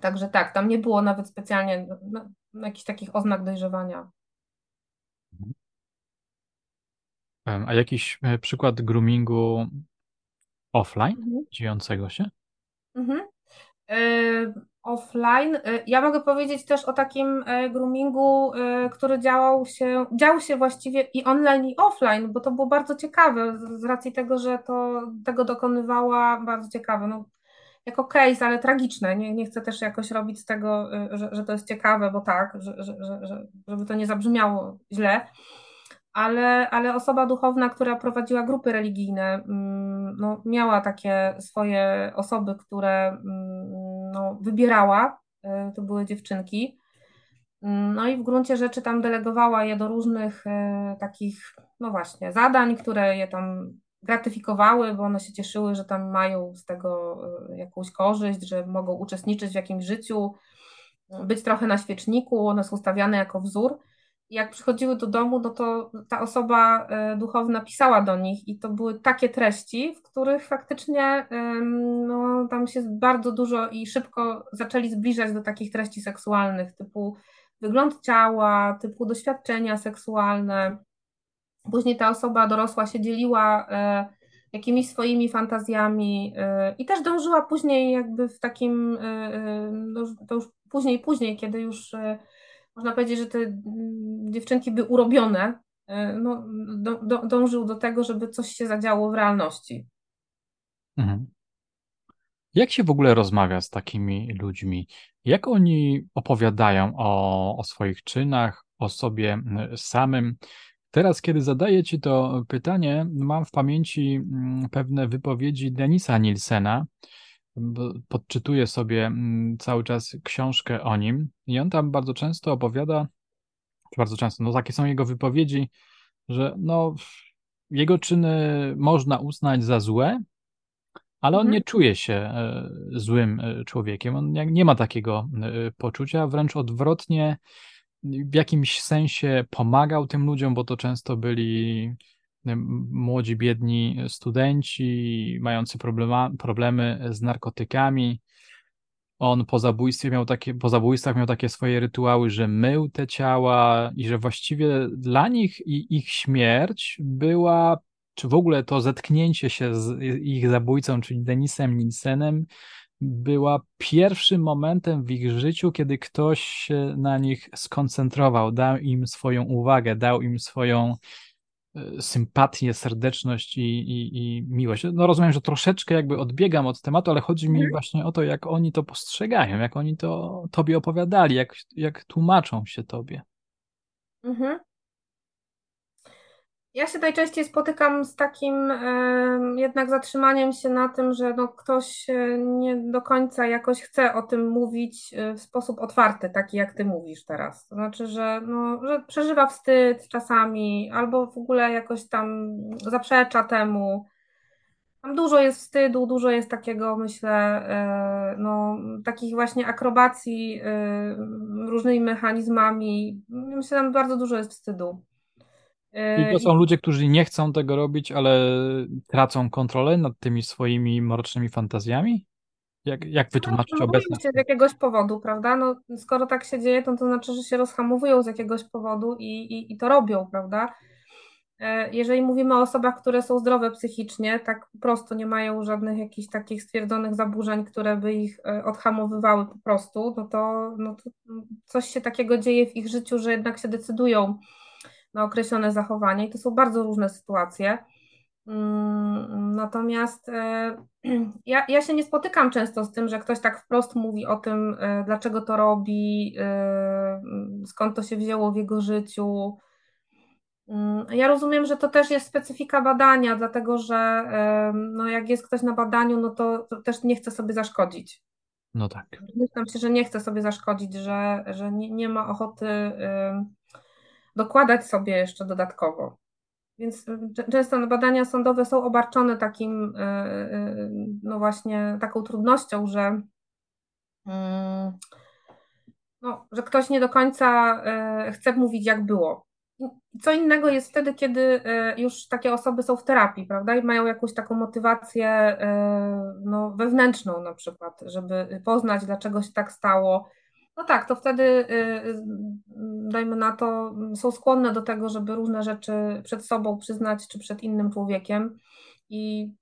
także tak, tam nie było nawet specjalnie no, jakichś takich oznak dojrzewania. A jakiś e, przykład groomingu offline, mhm. dziejącego się? Mhm. Y, offline. Y, ja mogę powiedzieć też o takim y, groomingu, który działał się, dział się właściwie i online, i offline, bo to było bardzo ciekawe z racji tego, że to tego dokonywała bardzo ciekawe. No, jako case, ale tragiczne. Nie, nie chcę też jakoś robić z tego, że, że to jest ciekawe, bo tak, że, że, że, żeby to nie zabrzmiało źle ale, ale osoba duchowna, która prowadziła grupy religijne, mm, no, miała takie swoje osoby, które mm, no, wybierała, e, to były dziewczynki. No i w gruncie rzeczy tam delegowała je do różnych e, takich, no właśnie, zadań, które je tam gratyfikowały, bo one się cieszyły, że tam mają z tego e, jakąś korzyść, że mogą uczestniczyć w jakimś życiu, być trochę na świeczniku, one są stawiane jako wzór. Jak przychodziły do domu, no to ta osoba e, duchowna pisała do nich i to były takie treści, w których faktycznie no, tam się bardzo dużo i szybko zaczęli zbliżać do takich treści seksualnych, typu wygląd ciała, typu doświadczenia seksualne. Później ta osoba dorosła się dzieliła e, jakimiś swoimi fantazjami e, i też dążyła później jakby w takim, no, to już później, później, kiedy już można powiedzieć, że te mm, dziewczynki by urobione, e, no, do, do, dążył do tego, żeby coś się zadziało w realności. Mhm. Jak się w ogóle rozmawia z takimi ludźmi? Jak oni opowiadają o, o swoich czynach, o sobie samym? Teraz, kiedy zadaję Ci to pytanie, mam w pamięci pewne wypowiedzi Denisa Nielsena, podczytuję sobie mm, cały czas książkę o nim i on tam bardzo często opowiada, bardzo często, no takie są jego wypowiedzi, że no jego czyny można uznać za złe, ale on mhm. nie czuje się e, złym e, człowiekiem. On nie ma takiego e, poczucia, wręcz odwrotnie, w jakimś sensie pomagał tym ludziom, bo to często byli młodzi, biedni studenci, mający problemy z narkotykami. On po zabójstwie miał takie, po zabójstwach miał takie swoje rytuały, że mył te ciała i że właściwie dla nich i ich śmierć była, czy w ogóle to zetknięcie się z ich zabójcą, czyli Denisem Nilsenem, była pierwszym momentem w ich życiu, kiedy ktoś się na nich skoncentrował, dał im swoją uwagę, dał im swoją sympatię, serdeczność i, i, i miłość. No rozumiem, że troszeczkę jakby odbiegam od tematu, ale chodzi mi mhm. właśnie o to, jak oni to postrzegają, jak oni to tobie opowiadali, jak, jak tłumaczą się tobie. Mhm. Ja się najczęściej spotykam z takim jednak zatrzymaniem się na tym, że no ktoś e, nie do końca jakoś chce o tym mówić e, w sposób otwarty, taki jak ty mówisz teraz. To znaczy, że, no, że przeżywa wstyd czasami, albo w ogóle jakoś tam zaprzecza temu. Tam dużo jest wstydu, dużo jest takiego, myślę, e, no, takich właśnie akrobacji różnymi mechanizmami. Myślę, tam bardzo dużo jest wstydu. I to są ludzie, którzy nie chcą tego robić, ale tracą kontrolę nad tymi swoimi mrocznymi fantazjami? Jak, jak wytłumaczyć no, obecność? się z jakiegoś powodu, prawda? No, skoro tak się dzieje, to to znaczy, że się rozhamowują z jakiegoś powodu i, i, i to robią, prawda? E, jeżeli mówimy o osobach, które są zdrowe psychicznie, tak po prostu nie mają żadnych jakichś takich stwierdzonych zaburzeń, które by ich e, odhamowywały po prostu, no to, no to coś się takiego dzieje w ich życiu, że jednak się decydują na określone zachowanie i to są bardzo różne sytuacje. Mm, natomiast e, <clears throat> ja, ja się nie spotykam często z tym, że ktoś tak wprost mówi o tym, e, dlaczego to robi, e, skąd to się wzięło w jego życiu. Mm, ja rozumiem, że to też jest specyfika badania, dlatego że no jak jest ktoś na badaniu, no to, to też nie chce sobie zaszkodzić. No tak. Myślę się, że nie chce sobie zaszkodzić, że, że nie, nie ma ochoty dokładać sobie jeszcze dodatkowo. Więc często badania sądowe są obarczone takim, y, y, no właśnie, taką trudnością, że, mm, no, że ktoś nie do końca chce mówić, jak było. Co innego jest wtedy, kiedy już takie osoby są w terapii, prawda, i mają jakąś taką motywację no, wewnętrzną na przykład, żeby poznać, dlaczego się tak stało, no tak, to wtedy, y, y, dajmy na to, są skłonne do tego, żeby różne rzeczy przed sobą przyznać, czy przed innym człowiekiem i,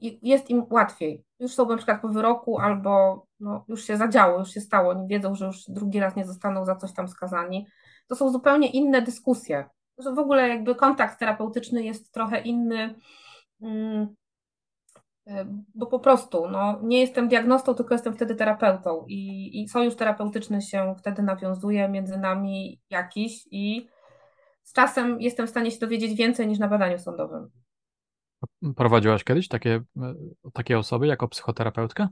i jest im łatwiej. Już są na przykład po wyroku, albo no, już się zadziało, już się stało, oni wiedzą, że już drugi raz nie zostaną za coś tam skazani. To są zupełnie inne dyskusje. Że w ogóle jakby kontakt terapeutyczny jest trochę inny. Mm, bo po prostu no, nie jestem diagnostą, tylko jestem wtedy terapeutą i, i sojusz terapeutyczny się wtedy nawiązuje między nami jakiś i z czasem jestem w stanie się dowiedzieć więcej niż na badaniu sądowym. Prowadziłaś kiedyś takie, takie osoby jako psychoterapeutka?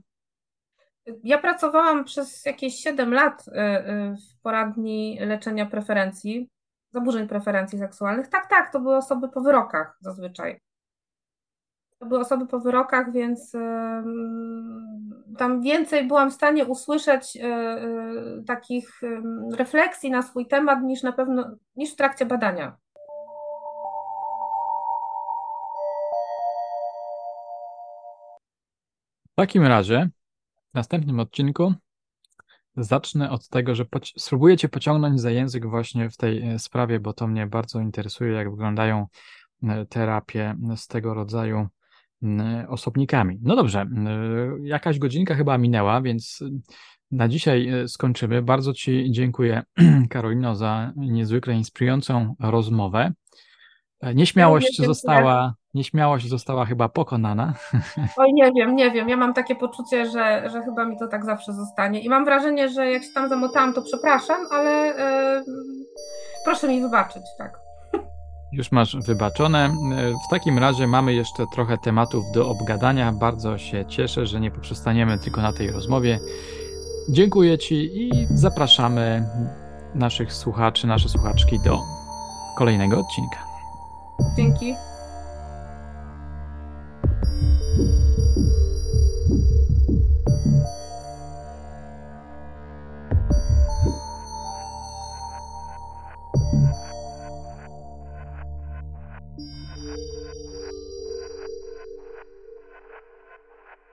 Ja pracowałam przez jakieś 7 lat y, y, w poradni leczenia preferencji, zaburzeń preferencji seksualnych. Tak, tak, to były osoby po wyrokach zazwyczaj. To były osoby po wyrokach, więc tam więcej byłam w stanie usłyszeć y, takich refleksji na swój temat niż na pewno niż w trakcie badania. W takim razie w następnym odcinku zacznę od tego, że poci spróbuję Cię pociągnąć za język właśnie w tej e, sprawie, bo to mnie bardzo interesuje, jak wyglądają e, terapie z tego rodzaju osobnikami. No dobrze, jakaś godzinka chyba minęła, więc na dzisiaj e, skończymy. Bardzo Ci dziękuję, <clears throat> Karolino, za niezwykle inspirującą rozmowę. Nieśmiałość została, nieśmiałość została chyba pokonana. <laughs> Oj, nie wiem, nie wiem. Ja mam takie poczucie, że, że chyba mi to tak zawsze zostanie. I mam wrażenie, że jak się tam zamotałam, to przepraszam, ale yy, proszę mi wybaczyć, tak. Już masz wybaczone. W takim razie mamy jeszcze trochę tematów do obgadania. Bardzo się cieszę, że nie poprzestaniemy tylko na tej rozmowie. Dziękuję Ci i zapraszamy naszych słuchaczy, nasze słuchaczki do kolejnego odcinka. Dzięki.